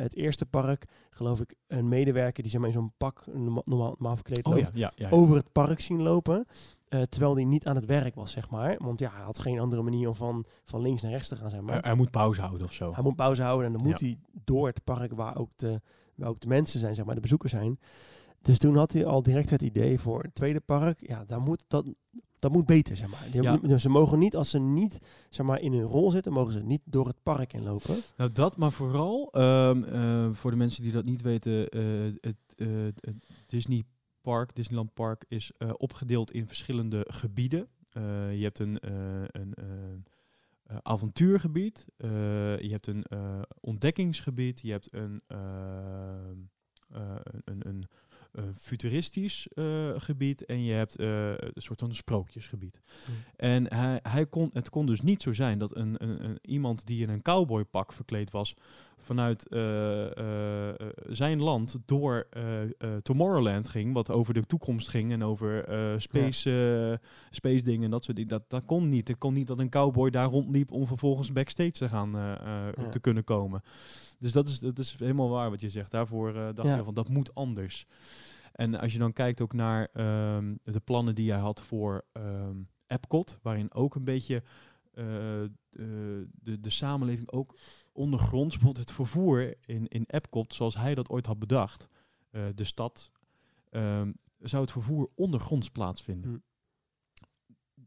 het eerste park, geloof ik, een medewerker die zeg maar in zo'n pak normaal, normaal, verkleed Oh loopt, ja, ja, ja. over het park zien lopen. Eh, terwijl die niet aan het werk was, zeg maar. Want ja, hij had geen andere manier om van, van links naar rechts te gaan, zeg maar. Hij, hij moet pauze houden of zo. Hij moet pauze houden en dan moet Ja. hij door het park waar ook, de, waar ook de mensen zijn, zeg maar, de bezoekers zijn. Dus toen had hij al direct het idee voor het tweede park. Ja, daar moet, dat, dat moet beter, zeg maar. Die- Ja. ze mogen niet, als ze niet zeg maar, in hun rol zitten, mogen ze niet door het park inlopen. Nou, dat, maar vooral ehm, eh, voor de mensen die dat niet weten, eh, het, het Disney Park, Disneyland Park, is eh, opgedeeld in verschillende gebieden. Eh, je hebt een, eh, een avontuurgebied, je hebt een ontdekkingsgebied, je hebt een, een, een, een, futuristisch gebied. En je hebt een soort van sprookjesgebied. En hij, hij kon, het kon dus niet zo zijn dat een, een, een, iemand die in een cowboypak verkleed was vanuit eh, eh, eh, zijn land door Tomorrowland ging, wat over de toekomst ging en over space, space dingen en dat soort dingen. Dat, dat kon niet. Het kon niet dat een cowboy daar rondliep om vervolgens backstage te gaan Ja. te kunnen komen. Dus dat is, dat is helemaal waar wat je zegt. Daarvoor dacht Ja. je van dat moet anders. En als je dan kijkt ook naar ehm, de plannen die hij had voor ehm Epcot, waarin ook een beetje de, de samenleving ook ondergronds, bijvoorbeeld het vervoer in, in Epcot, zoals hij dat ooit had bedacht, eh, de stad, ehm, zou het vervoer ondergronds plaatsvinden. Hm.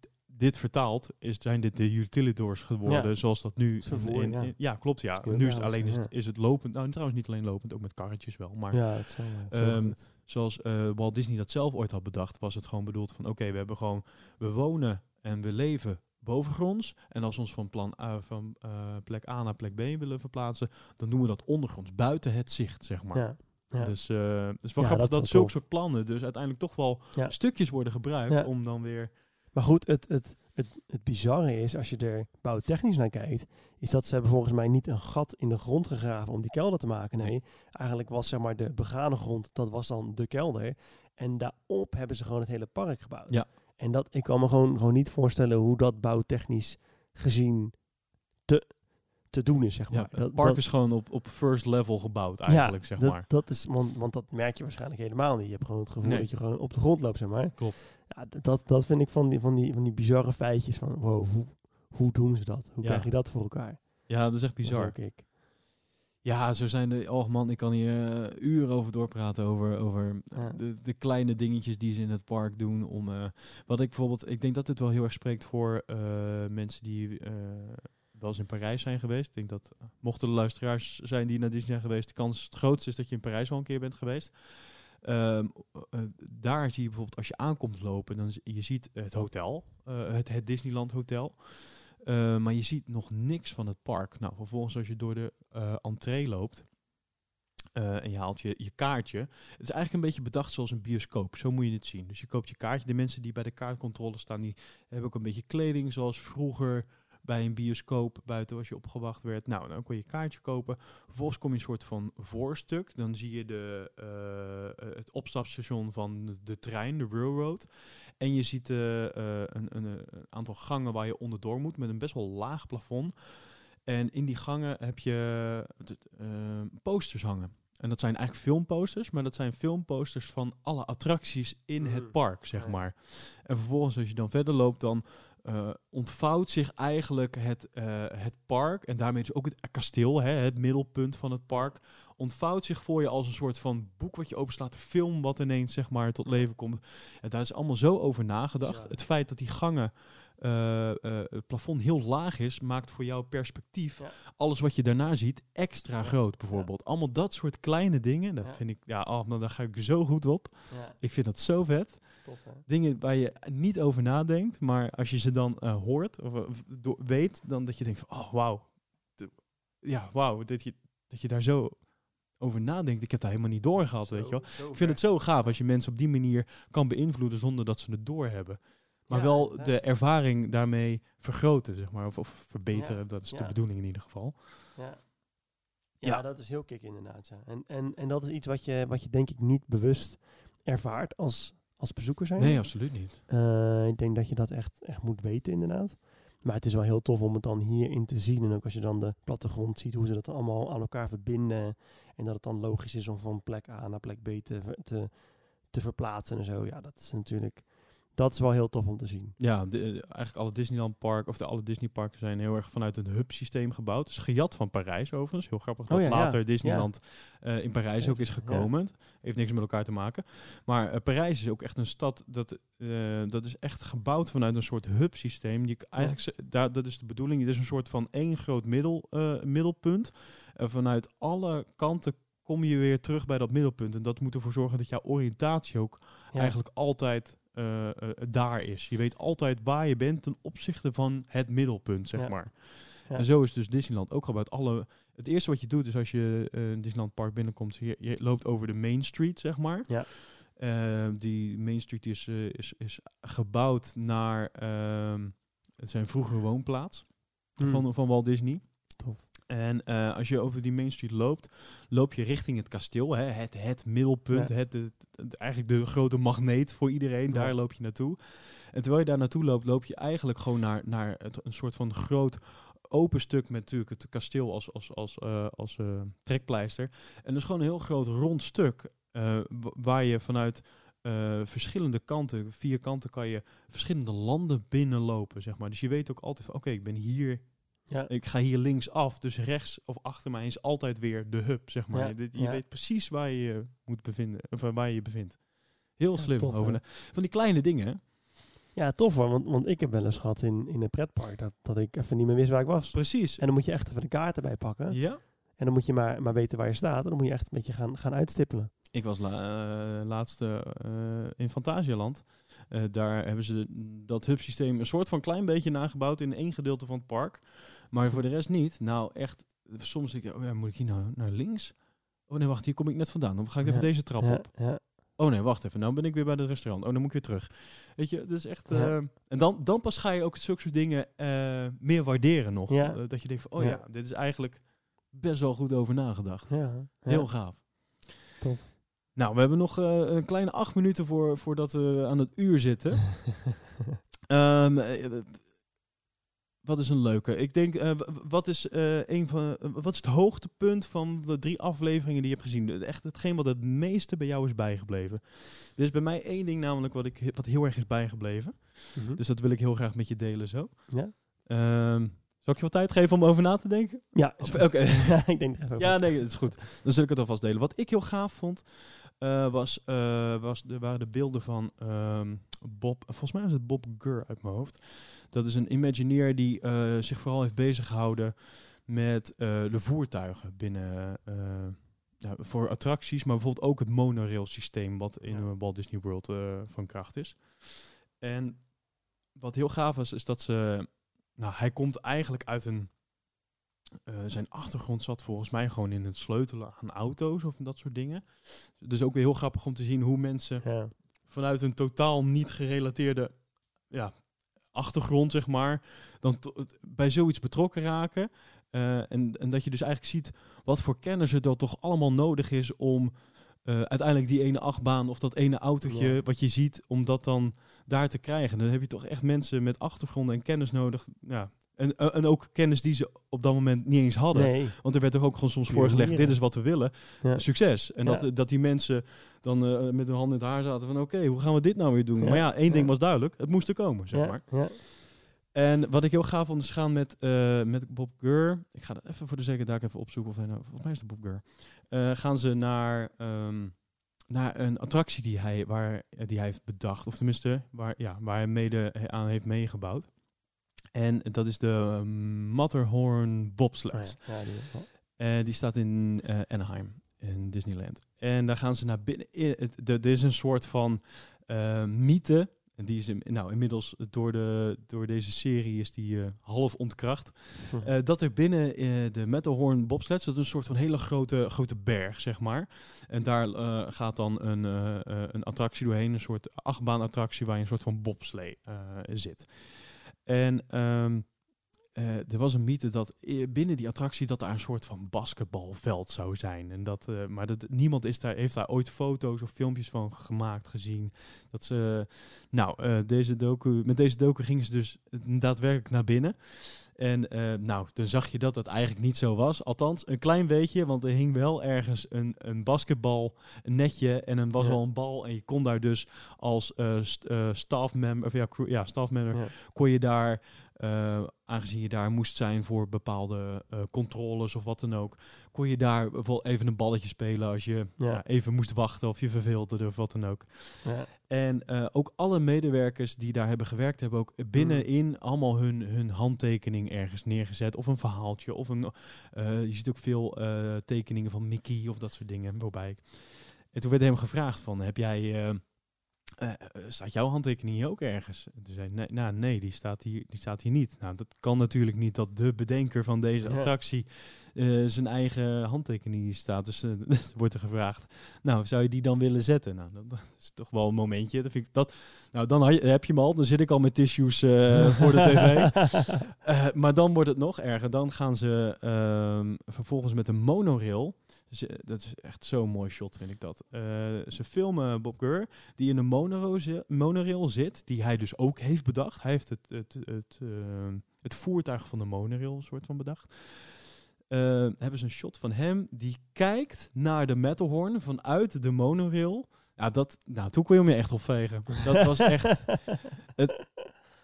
D- Dit vertaald is, zijn dit de utilidors geworden, Ja. zoals dat nu. Vervoer, in- ja. in- ja, klopt. Ja. Nu is het alleen is het, is het lopend. Nou, trouwens niet alleen lopend, ook met karretjes wel. Maar Ja, het Ehm, zoals eh, Walt Disney dat zelf ooit had bedacht, was het gewoon bedoeld van oké, we hebben gewoon, we wonen en we leven bovengronds. En als we ons van, plan A, van eh, plek A naar plek B willen verplaatsen, dan doen we dat ondergronds, buiten het zicht, zeg maar. Ja, ja. Dus is wel Ja, grappig dat dat, zulke soort plannen dus uiteindelijk toch wel stukjes worden gebruikt om dan weer... Maar goed, het, het, het, het bizarre is, als je er bouwtechnisch naar kijkt, is dat ze hebben volgens mij niet een gat in de grond gegraven om die kelder te maken. Nee, eigenlijk was zeg maar de begane grond, dat was dan de kelder. En daarop hebben ze gewoon het hele park gebouwd. Ja. En dat, ik kan me gewoon, gewoon niet voorstellen hoe dat bouwtechnisch gezien te, te doen is, zeg maar. Ja, het dat, park dat- is gewoon op, op first level gebouwd eigenlijk, zeg dat, maar. Dat is, want, want dat merk je waarschijnlijk helemaal niet. Je hebt gewoon het gevoel Nee. dat je gewoon op de grond loopt, zeg maar. Klopt. Ja, dat, dat vind ik van die, van die, van die bizarre feitjes van, wow, hoe, hoe doen ze dat? Hoe Ja. krijg je dat voor elkaar? Ja, dat is echt bizar. ik. Ja, zo zijn de. Oh man, ik kan hier eh, uren over doorpraten. Over, over Ja. de, de kleine dingetjes die ze in het park doen. Om, eh, wat ik bijvoorbeeld. Ik denk dat dit wel heel erg spreekt voor eh, mensen die wel eens in Parijs zijn geweest. Ik denk dat mochten er luisteraars zijn die naar Disney zijn geweest. De kans het grootste is dat je in Parijs wel een keer bent geweest. Ehm, eh, daar zie je bijvoorbeeld als je aankomt lopen, dan je ziet het hotel, het, het Disneyland Hotel. Eh, maar je ziet nog niks van het park. Nou, vervolgens als je door de eh entree loopt eh, en je haalt je, je kaartje. Het is eigenlijk een beetje bedacht zoals een bioscoop. Zo moet je het zien. Dus je koopt je kaartje. De mensen die bij de kaartcontrole staan, die hebben ook een beetje kleding zoals vroeger bij een bioscoop buiten als je opgewacht werd. Nou, dan kon je een kaartje kopen. Vervolgens kom je een soort van voorstuk. Dan zie je de, eh, eh, het opstapstation van de trein, de railroad. En je ziet eh, een, een, een aantal gangen waar je onderdoor moet met een best wel laag plafond. En in die gangen heb je posters hangen. En dat zijn eigenlijk filmposters, maar dat zijn filmposters van alle attracties in het Mm. park, zeg maar. En vervolgens, als je dan verder loopt, dan eh, ontvouwt zich eigenlijk het, eh, het park, en daarmee dus ook het kasteel, hè, het middelpunt van het park, ontvouwt zich voor je als een soort van boek wat je openslaat, film wat ineens zeg maar tot leven komt. En daar is allemaal zo over nagedacht. Ja. Het feit dat die gangen, eh, het plafond heel laag is, maakt voor jouw perspectief Ja. alles wat je daarna ziet extra Ja. groot, bijvoorbeeld. Allemaal dat soort kleine dingen, dat vind ik, ja, oh, nou, daar ga ik zo goed op. Ja, Ik vind dat zo vet. Tof hè. Dingen waar je niet over nadenkt, maar als je ze dan eh, hoort of, eh, weet, dan dat je denkt van, oh wauw. De- Ja, wauw, dat je, dat je daar zo over nadenkt. Ik heb daar helemaal niet door gehad, weet je wel. Ik vind het zo gaaf als je mensen op die manier kan beïnvloeden zonder dat ze het doorhebben. Maar Ja, wel de ervaring daarmee vergroten, zeg maar. Of, of verbeteren, Ja, dat is de bedoeling in ieder geval. Ja. Ja. Ja, dat is heel kick inderdaad. Ja. En, en, en dat is iets wat je, wat je denk ik niet bewust ervaart als, als bezoeker zijn. Nee, absoluut niet. Eh, ik denk dat je dat echt, echt moet weten inderdaad. Maar het is wel heel tof om het dan hierin te zien. En ook als je dan de plattegrond ziet, hoe ze dat allemaal aan elkaar verbinden. En dat het dan logisch is om van plek A naar plek B te, te, te verplaatsen en zo. Ja, dat is natuurlijk... Dat is wel heel tof om te zien. Ja, de, eh, eigenlijk alle Disneyland park of de alle Disney parken zijn heel erg vanuit een hub systeem gebouwd. Dus gejat van Parijs overigens. Heel grappig dat Oh ja, ja. later Disneyland eh, in Parijs ook is gekomen. Heeft niks met elkaar te maken. Maar eh, Parijs is ook echt een stad dat, dat is echt gebouwd vanuit een soort hub systeem. Die, eigenlijk, daar, dat is de bedoeling. Het is een soort van één groot middel, middelpunt. En vanuit alle kanten kom je weer terug bij dat middelpunt. En dat moet ervoor zorgen dat jouw oriëntatie ook eigenlijk altijd eh, eh, daar is. Je weet altijd waar je bent ten opzichte van het middelpunt, zeg Ja. maar. Ja. En zo is dus Disneyland ook gebouwd. Alle, het eerste wat je doet is als je eh, een Disneyland Park binnenkomt, je, je loopt over de Main Street, zeg maar. Ja. Eh, die Main Street is, eh, is, is gebouwd naar ehm, het zijn vroegere woonplaats Hmm. van, van Walt Disney. Tof. En eh, als je over die Main Street loopt, loop je richting het kasteel. Hè? Het, het middelpunt, Ja. het, het, het- eigenlijk de grote magneet voor iedereen. Ja. Daar loop je naartoe. En terwijl je daar naartoe loopt, loop je eigenlijk gewoon naar, naar een soort van groot open stuk met natuurlijk het kasteel als, als, als, eh, als eh, trekpleister. En dat is gewoon een heel groot rond stuk wa- waar je vanuit verschillende kanten, vier kanten, kan je verschillende landen binnenlopen, zeg maar. Dus je weet ook altijd oké, ik ben hier Ja. ik ga hier links af, dus rechts of achter mij is altijd weer de hub, zeg maar. Ja, je dit- je ja. weet precies waar je je moet bevinden, of waar je je bevindt. Heel slim. tof, over na- van die kleine dingen. Ja, tof hoor. Want, want ik heb wel eens gehad in, in een pretpark dat, dat ik even niet meer wist waar ik was. Precies. En dan moet je echt even de kaart erbij pakken. Ja. En dan moet je maar, maar weten waar je staat. En dan moet je echt een beetje gaan, gaan uitstippelen. Ik was la, eh, laatste eh, in Fantasialand. Eh, daar hebben ze dat hubsysteem een soort van klein beetje nagebouwd in één gedeelte van het park. Maar voor de rest niet. Nou, echt, soms denk ik, oh ja, moet ik hier nou naar links? Oh nee, wacht, hier kom ik net vandaan. Dan ga ik even Ja, deze trap ja, op. ja. Oh nee, wacht even. Nou ben ik weer bij het restaurant. Oh, dan moet ik weer terug. Weet je, dat is echt... Eh, en dan, dan pas ga je ook zulke soort dingen eh, meer waarderen nog. Dat je denkt van, oh Ja. dit is eigenlijk best wel goed over nagedacht. Heel gaaf. Nou, we hebben nog eh, een kleine acht minuten voor, voordat we aan het uur zitten. Ehm, eh, wat is een leuke? Ik denk, eh, wat is, een van, wat is het hoogtepunt van de drie afleveringen die je hebt gezien? Echt hetgeen wat het meeste bij jou is bijgebleven. Er is bij mij één ding namelijk wat, ik, wat heel erg is bijgebleven. Mhm. Dus dat wil ik heel graag met je delen zo. Ja? Ehm, zal ik je wat tijd geven om over na te denken? Ja, Oké. ja, ik denk. Ja, nee, dat is goed. Dan zul ik het alvast delen. Wat ik heel gaaf vond, eh, was, eh, was, er waren de beelden van ehm, Bob, volgens mij was het Bob Gurr uit mijn hoofd. Dat is een Imagineer die eh, zich vooral heeft bezig gehouden met de voertuigen binnen, ja, voor attracties, maar bijvoorbeeld ook het monorail systeem wat in Ja. Walt Disney World van kracht is. En wat heel gaaf was, is dat ze, nou, hij komt eigenlijk uit een eh, zijn achtergrond zat volgens mij gewoon in het sleutelen aan auto's of dat soort dingen. Dus ook weer heel grappig om te zien hoe mensen Ja. vanuit een totaal niet gerelateerde ja, achtergrond, zeg maar, dan bij zoiets betrokken raken. Eh, en, en dat je dus eigenlijk ziet wat voor kennis er dan toch allemaal nodig is om eh, uiteindelijk die ene achtbaan of dat ene autootje Ja. wat je ziet, om dat dan daar te krijgen. Dan heb je toch echt mensen met achtergronden en kennis nodig. Ja. En, eh, en ook kennis die ze op dat moment niet eens hadden. Nee. Want er werd toch ook gewoon soms voorgelegd, dit is wat we willen. Ja. Succes. En Ja. dat, dat die mensen dan eh, met hun handen in het haar zaten van oké, hoe gaan we dit nou weer doen? Ja. Maar ja, één ding was duidelijk, het moest er komen, zeg maar. ja. En wat ik heel gaaf vond is gaan met, eh, met Bob Gurr. Ik ga dat even voor de zekerheid even opzoeken. Of hij nou, volgens mij is het Bob Gurr. Gaan ze naar, ehm, naar een attractie die hij, waar, die hij heeft bedacht. Of tenminste, waar, ja, waar hij mede aan heeft meegebouwd. En dat is de ehm, Matterhorn Bobsled. Oh ja, ja, die, oh. Die staat in eh, Anaheim, in Disneyland. En daar gaan ze naar binnen. er is een soort van eh, mythe. En die is in- nou, inmiddels door, de, door deze serie is die eh, half ontkracht. Hm. Dat er binnen de Matterhorn bobsled, dat is een soort van hele grote, grote berg, zeg maar. En daar gaat dan een, een attractie doorheen, een soort achtbaanattractie waar je een soort van bobslee zit. En ehm, eh, er was een mythe dat i- binnen die attractie dat daar een soort van basketbalveld zou zijn. En dat, eh, maar dat, niemand is daar, heeft daar ooit foto's of filmpjes van gemaakt, gezien. Dat ze, nou, eh, deze docu, met deze docu gingen ze dus daadwerkelijk naar binnen. En eh, nou, toen zag je dat dat eigenlijk niet zo was. Althans, een klein beetje, want er hing wel ergens een, een basketbal, een netje en er was Ja. wel een bal. En je kon daar dus als eh st eh, staffmember, of ja, crew- ja, staffmember, Ja. kon je daar, eh, aangezien je daar moest zijn voor bepaalde eh, controles of wat dan ook, kon je daar wel even een balletje spelen als je Ja. ja, even moest wachten of je verveelde of wat dan ook. Ja. En eh, ook alle medewerkers die daar hebben gewerkt, hebben ook binnenin allemaal hun, hun handtekening ergens neergezet. Of een verhaaltje. Of een, je ziet ook veel tekeningen van Mickey of dat soort dingen voorbij. En toen werd hem gevraagd van, heb jij... eh, eh, eh, staat jouw handtekening hier ook ergens? En toen zei hij, nee, nou, nee die, staat hier, die staat hier niet. Nou, dat kan natuurlijk niet dat de bedenker van deze attractie eh, zijn eigen handtekening hier staat. Dus eh, wordt er gevraagd, nou, zou je die dan willen zetten? Nou, dat, is toch wel een momentje. Dat vind ik, dat, nou, dan heb je hem al. Dan zit ik al met tissues eh, voor de tv. Eh, maar dan wordt het nog erger. Dan gaan ze ehm, vervolgens met een monorail. Ze- dat is echt zo'n mooi shot, vind ik dat. Eh, ze filmen Bob Gurr, die in een monorail, zi- monorail zit, die hij dus ook heeft bedacht. Hij heeft het, het, het, ehm, het voertuig van de monorail soort van bedacht. Eh, hebben ze een shot van hem die kijkt naar de Matterhorn vanuit de monorail. Ja, dat, nou, toen kon je me echt opvegen. Dat was echt het,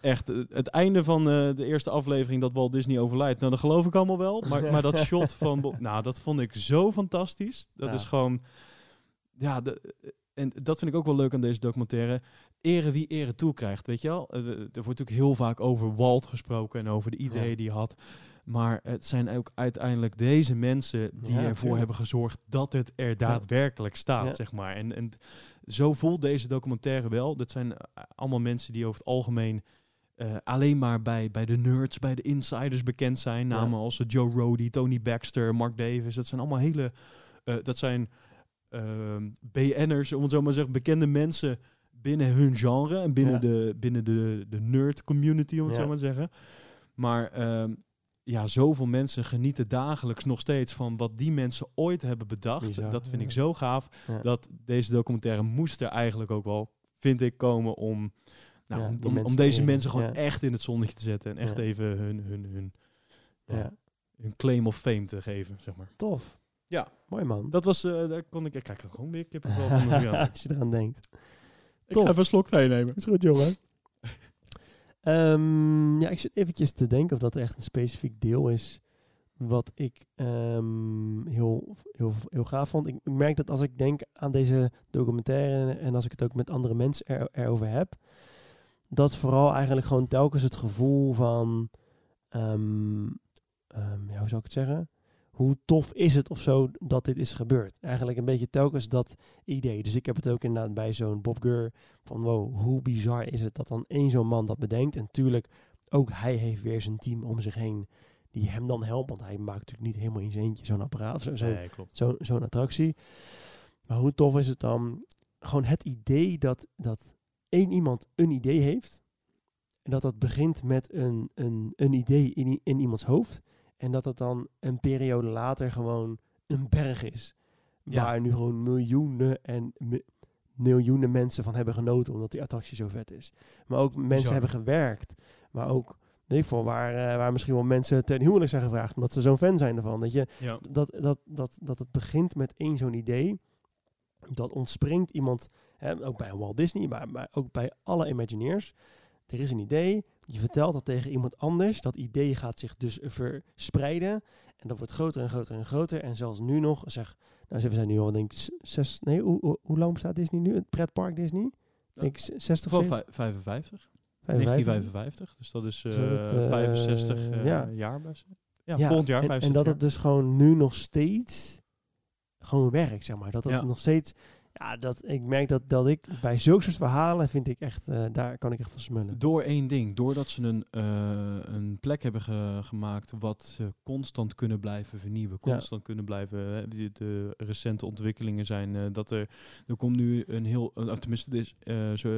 echt het, einde van eh, de eerste aflevering dat Walt Disney overlijdt. Nou, dat geloof ik allemaal wel. Maar, maar dat shot van nou, dat vond ik zo fantastisch. Dat Ja. is gewoon, ja, de, en dat vind ik ook wel leuk aan deze documentaire. Ere wie ere toekrijgt, weet je wel? Eh, er wordt natuurlijk heel vaak over Walt gesproken en over de ideeën Ja. die hij had. Maar het zijn ook uiteindelijk deze mensen die Ja, ervoor hebben gezorgd dat het er daadwerkelijk staat, Ja. zeg maar. En, en zo voelt deze documentaire wel. Dat zijn eh, allemaal mensen die over het algemeen eh, alleen maar bij, bij de nerds, bij de insiders bekend zijn. Ja. Namen als eh, Joe Rody, Tony Baxter, Mark Davis. Dat zijn allemaal hele... eh, dat zijn ehm, BN'ers, om het zo maar te zeggen, bekende mensen binnen hun genre en binnen, Ja. de, binnen de, de nerd community, om het Ja. zo maar te zeggen. Maar ehm, ja, zoveel mensen genieten dagelijks nog steeds van wat die mensen ooit hebben bedacht. Bizar, dat vind ja. ik zo gaaf. Dat deze documentaire moest er eigenlijk ook wel, vind ik, komen om, nou, Ja, om, om, mensen om te deze mensen gewoon echt in het zonnetje te zetten. En echt even hun, hun, hun, hun claim of fame te geven, zeg maar. Tof. Ja. Mooi man. Dat was, eh, daar kon ik, ik er gewoon weer kippenvel van. ja. Als je eraan denkt. Ik Tof. ga even een slok thee nemen. Is goed, jongen. Ehm, ja, ik zit eventjes te denken of dat echt een specifiek deel is wat ik ehm, heel, heel, heel gaaf vond. Ik merk dat als ik denk aan deze documentaire en als ik het ook met andere mensen er, erover heb, dat vooral eigenlijk gewoon telkens het gevoel van, ehm, ehm, ja, hoe zou ik het zeggen? Hoe tof is het of zo dat dit is gebeurd? Eigenlijk een beetje telkens dat idee. Dus ik heb het ook inderdaad bij zo'n Bob Gurr van wow, hoe bizar is het dat dan één zo'n man dat bedenkt. En tuurlijk, ook hij heeft weer zijn team om zich heen die hem dan helpt. Want hij maakt natuurlijk niet helemaal in zijn eentje zo'n apparaat of zo, Nee, zo, zo'n attractie. Maar hoe tof is het dan? Gewoon het idee dat, dat één iemand een idee heeft. En dat dat begint met een, een, een idee in, in iemands hoofd. En dat dat dan een periode later gewoon een berg is. Ja. Waar nu gewoon miljoenen en mi- miljoenen mensen van hebben genoten. Omdat die attractie zo vet is. Maar ook mensen Bizar. hebben gewerkt. Maar ook, weet ik veel, waar, eh, waar misschien wel mensen ten huwelijk zijn gevraagd. Omdat ze zo'n fan zijn ervan. Dat, je, Ja. dat, dat, dat, dat het begint met één zo'n idee. Dat ontspringt iemand, hè, ook bij Walt Disney, maar, maar ook bij alle Imagineers. Er is een idee, je vertelt dat tegen iemand anders. Dat idee gaat zich dus verspreiden. En dat wordt groter en groter en groter. En zelfs nu nog, zeg, nou we zijn nu al denk ik zes, nee, hoe, hoe, hoe lang bestaat Disney nu? Het pretpark Disney? Denk ik z- 60 Wel of vij- 55. 55? 1955. Dus dat is eh, Zodat het, eh, 65 eh, ja. jaar. Ja, Ja, volgend jaar en, 65 en dat jaar. het dus gewoon nu nog steeds gewoon werkt, zeg maar. Dat het Ja. nog steeds... Ja, dat, ik merk dat, dat ik bij zulke soort verhalen vind ik echt... eh, daar kan ik echt van smullen. Door één ding. Doordat ze een, eh, een plek hebben ge- gemaakt wat ze constant kunnen blijven vernieuwen. Ja. Constant kunnen blijven. hè, de, de recente ontwikkelingen zijn eh, dat er... Er komt nu een heel... Tenminste, eh, zo,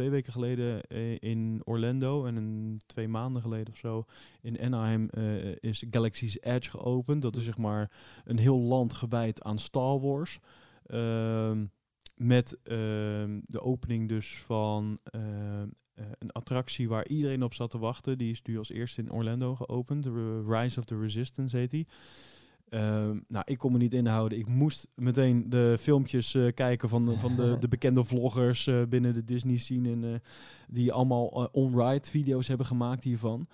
twee weken geleden eh, in Orlando en twee maanden geleden of zo in Anaheim eh, is Galaxy's Edge geopend. Dat is zeg maar een heel land gewijd aan Star Wars. Ehm, met ehm, de opening dus van eh, een attractie waar iedereen op zat te wachten. Die is nu als eerste in Orlando geopend. Rise of the Resistance heet die. Ehm, nou, ik kon me niet inhouden. Ik moest meteen de filmpjes eh, kijken van, de, van de, de bekende vloggers eh, binnen de Disney scene. En, eh, die allemaal on-ride video's hebben gemaakt hiervan.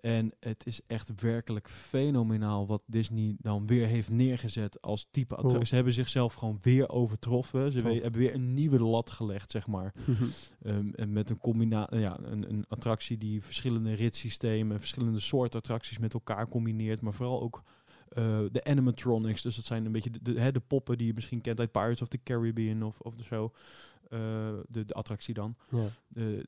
En het is echt werkelijk fenomenaal wat Disney dan weer heeft neergezet als type attractie. Ze hebben zichzelf gewoon weer overtroffen. Ze Tof. hebben weer een nieuwe lat gelegd, zeg maar. Ehm, en met een combinatie, ja, een, een attractie die verschillende ritssystemen, verschillende soorten attracties met elkaar combineert, maar vooral ook eh, de animatronics. Dus dat zijn een beetje de, de, hè, de poppen die je misschien kent uit Pirates of the Caribbean of, of zo. Eh, de, de attractie dan. ja. De,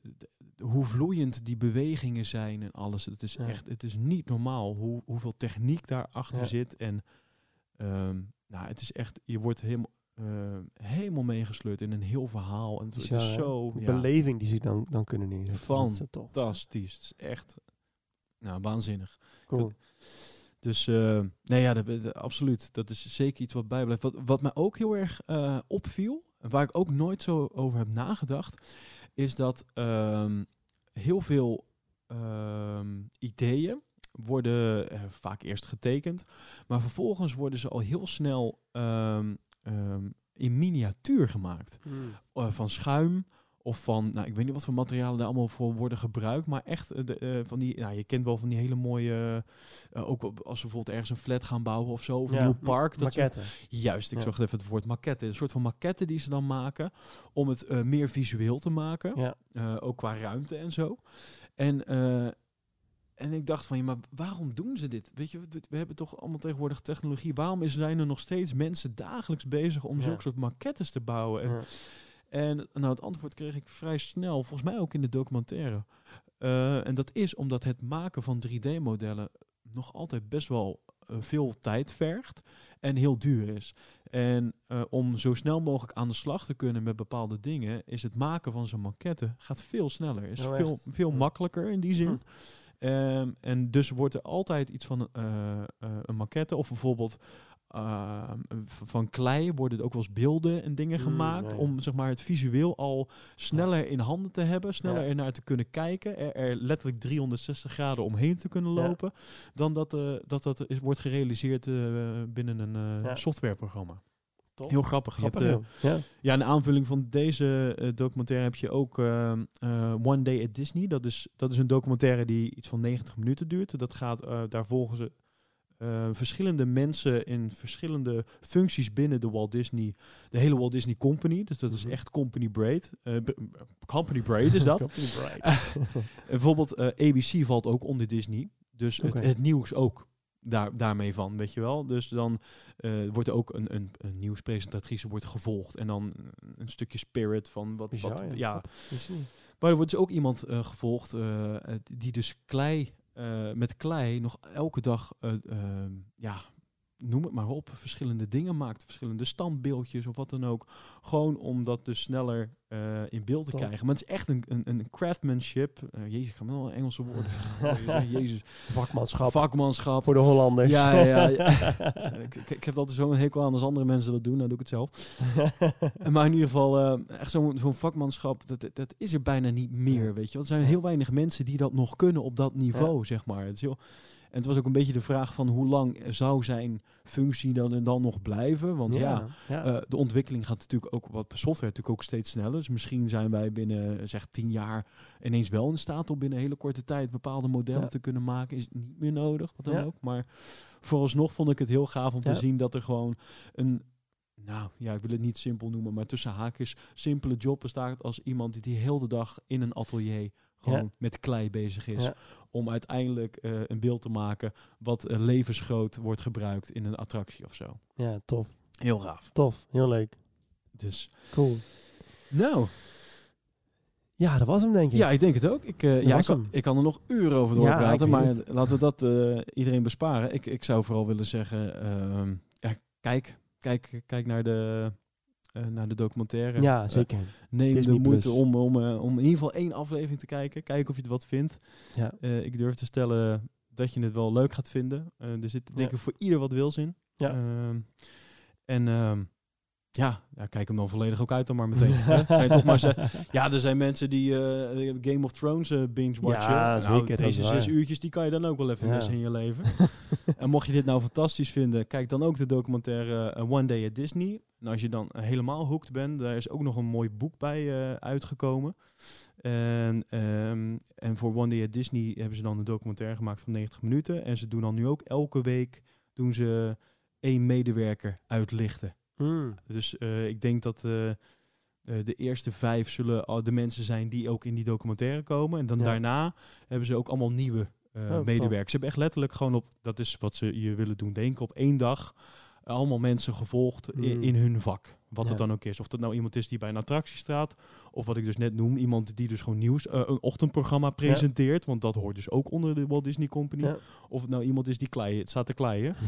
hoe vloeiend die bewegingen zijn en alles. Het is Ja. echt, het is niet normaal hoe, hoeveel techniek daarachter Ja. zit. En ehm, nou, het is echt, je wordt helemaal, eh, helemaal meegesleurd in een heel verhaal. En het, is zo De beleving die ze dan, dan kunnen neerzetten. Fantastisch. Het is echt nou, waanzinnig. cool. Dus eh, nee, ja, dat, dat- absoluut. Dat is zeker iets wat bijblijft. Wat, wat mij ook heel erg eh, opviel, en waar ik ook nooit zo over heb nagedacht, is dat ehm, heel veel ehm, ideeën worden eh, vaak eerst getekend, maar vervolgens worden ze al heel snel ehm, in miniatuur gemaakt. Eh, van schuim of van, nou, ik weet niet wat voor materialen daar allemaal voor worden gebruikt, maar echt eh, de, eh, van die, nou, je kent wel van die hele mooie, eh, ook als we bijvoorbeeld ergens een flat gaan bouwen of zo, of een nieuw park. Dat. Juist, ik Ja. zag even het woord maquette. Een soort van maquette die ze dan maken om het meer visueel te maken. Ja. Ook qua ruimte en zo. En, en ik dacht van, ja, maar waarom doen ze dit? Weet je, we, we hebben toch allemaal tegenwoordig technologie. Waarom is- zijn er nog steeds mensen dagelijks bezig om zulke soort maquettes te bouwen? En, Ja. En nou, het antwoord kreeg ik vrij snel, volgens mij ook in de documentaire. Eh, en dat is omdat het maken van 3D-modellen nog altijd best wel eh, veel tijd vergt en heel duur is. En eh, om zo snel mogelijk aan de slag te kunnen met bepaalde dingen, is het maken van zo'n maquette gaat veel sneller. Is Oh, veel, veel Ja. makkelijker in die zin. Hm. Ehm, en dus wordt er altijd iets van een maquette of bijvoorbeeld uh, van klei worden ook wel eens beelden en dingen Mm, gemaakt om zeg maar het visueel al sneller in handen te hebben, sneller Ja. er naar te kunnen kijken, er, er letterlijk 360 graden omheen te kunnen Ja. lopen, dan dat eh, dat, dat is, wordt gerealiseerd eh, binnen een eh, Ja. softwareprogramma. Heel grappig. Je Grappig, hebt, ja. ja, in aanvulling van deze documentaire heb je ook ehm, eh, One Day at Disney. Dat is, dat is een documentaire die iets van 90 minuten duurt. Dat gaat, daar volgen ze eh, verschillende mensen in verschillende functies binnen de Walt Disney, de hele Walt Disney Company. Dus dat is Mhm. echt Company Braid. Eh, company Braid is dat. Company Bright. En bijvoorbeeld eh, ABC valt ook onder Disney. Dus het, het nieuws ook daar, daarmee van, weet je wel. Dus dan eh, wordt er ook een, een, een nieuwspresentatrice wordt gevolgd. En dan een stukje spirit van wat... Bizar, wat ja. ja. Maar er wordt dus ook iemand eh, gevolgd eh, eh, die dus klei... eh, met klei nog elke dag eh, eh, ja, noem het maar op, verschillende dingen maakt, verschillende standbeeldjes of wat dan ook. Gewoon om dat dus sneller eh, in beeld te Tof. krijgen. Maar het is echt een, een, een craftsmanship. Eh, jezus, ik ga me wel Engelse woorden. zeggen. jezus, Vakmanschap vakmanschap. voor de Hollanders. Ja, ja, ja. ik, ik, heb altijd zo'n hekel aan als andere mensen dat doen, dan doe ik het zelf. maar in ieder geval, eh, echt zo'n zo'n vakmanschap, dat, dat, dat is er bijna niet meer, weet je. Want er zijn heel weinig mensen die dat nog kunnen op dat niveau, zeg maar. Het is heel, en het was ook een beetje de vraag van hoe lang zou zijn functie dan, dan nog blijven? Want ja, ja. eh, de ontwikkeling gaat natuurlijk ook wat software natuurlijk ook steeds sneller. Dus misschien zijn wij binnen zeg tien jaar ineens wel in staat om binnen een hele korte tijd bepaalde modellen Ja. te kunnen maken. Is niet meer nodig, wat dan Ja. ook. Maar vooralsnog vond ik het heel gaaf om te zien dat er gewoon een, nou ja, ik wil het niet simpel noemen, maar tussen haakjes simpele job bestaat als iemand die de dag in een atelier gewoon Ja. met klei bezig is. Ja. Om uiteindelijk eh, een beeld te maken wat eh, levensgroot wordt gebruikt in een attractie of zo. ja, tof. Heel gaaf. Tof. Heel leuk. Dus, Cool. nou, Ja, dat was hem denk ik. ja, ik denk het ook. Ik, eh, ja, ik, kan, ik kan er nog uren over Ja, doorpraten, weet maar het. laten we dat iedereen besparen. Ik, ik zou vooral willen zeggen, ehm, ja, kijk, kijk, kijk naar de, eh, naar de documentaire. Ja, Eh, zeker. neem Disney de moeite Plus. om, om, eh, om in ieder geval één aflevering te kijken. Kijken of je het wat vindt. Ja. Ik durf te stellen dat je het wel leuk gaat vinden. Er zit denk Ja. ik voor ieder wat wils in. Ja. Ehm, en ehm, ja, ja, kijk hem dan volledig ook uit dan maar meteen. hè. Zijn toch maar ja, er zijn mensen die eh, Game of Thrones eh, binge-watchen. Ja, Nou, zeker, Deze zes uurtjes, die kan je dan ook wel even Ja. missen in je leven. en mocht je dit nou fantastisch vinden, kijk dan ook de documentaire eh, One Day at Disney. En als je dan helemaal hooked bent, daar is ook nog een mooi boek bij uitgekomen. En, ehm, en voor One Day at Disney hebben ze dan een documentaire gemaakt van 90 minuten. En ze doen dan nu ook elke week doen ze één medewerker uitlichten. Mm. Dus eh, ik denk dat eh, eh, de eerste vijf zullen al de mensen zijn die ook in die documentaire komen. En dan Ja. daarna hebben ze ook allemaal nieuwe Oh, medewerkers. Ze hebben echt letterlijk gewoon op, dat is wat ze hier willen doen, denken, op één dag allemaal mensen gevolgd i- Mm. in hun vak. Wat Ja. het dan ook is. Of dat nou iemand is die bij een attractie staat. Of wat ik dus net noem, iemand die dus gewoon nieuws, een ochtendprogramma presenteert. Want dat hoort dus ook onder de Walt Disney Company. Ja. Of het nou iemand is die klei, het staat te kleien.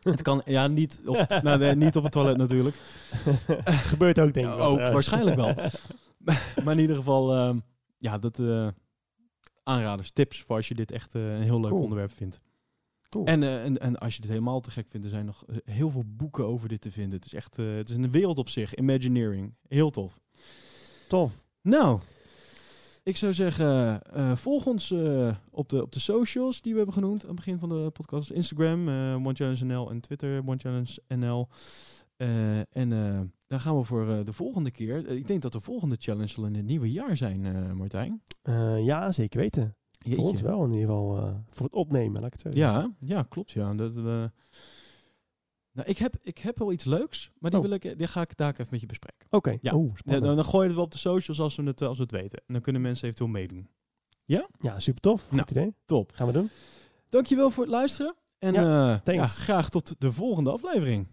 het kan, ja, niet op, het, nou, nee, niet op het toilet natuurlijk. Gebeurt ook denk ik ook, waarschijnlijk wel. maar in ieder geval, ehm, ja, dat eh, aanraders, tips voor als je dit echt eh, een heel leuk Cool. onderwerp vindt. Cool. En, eh, en, en als je dit helemaal te gek vindt, er zijn nog heel veel boeken over dit te vinden. Het is echt, het is een wereld op zich, Imagineering. Heel tof. Tof. Nou, ik zou zeggen, eh, volg ons eh, op, de, op de socials die we hebben genoemd aan het begin van de podcast. Instagram, eh OneChallengeNL en Twitter, OneChallengeNL. Eh en eh, dan gaan we voor de volgende keer. ik denk dat de volgende challenge zal in het nieuwe jaar zijn, Martijn. Ja, zeker weten. Voor ons Jeetje. wel in ieder geval. voor het opnemen, laat ik het zeggen. Ja, ja, klopt. Ja. Dat, nou, ik, heb, ik heb wel iets leuks, maar die, Oh. wil ik, die ga ik daar even met je bespreken. Oké. Ja. Ja, spannend. dan, dan gooi je het wel op de socials als we het, als we het weten. En dan kunnen mensen eventueel meedoen. Ja, super tof. Goed Nou. idee. Top. Gaan we doen. Dankjewel voor het luisteren. En Ja, eh, ja, graag tot de volgende aflevering.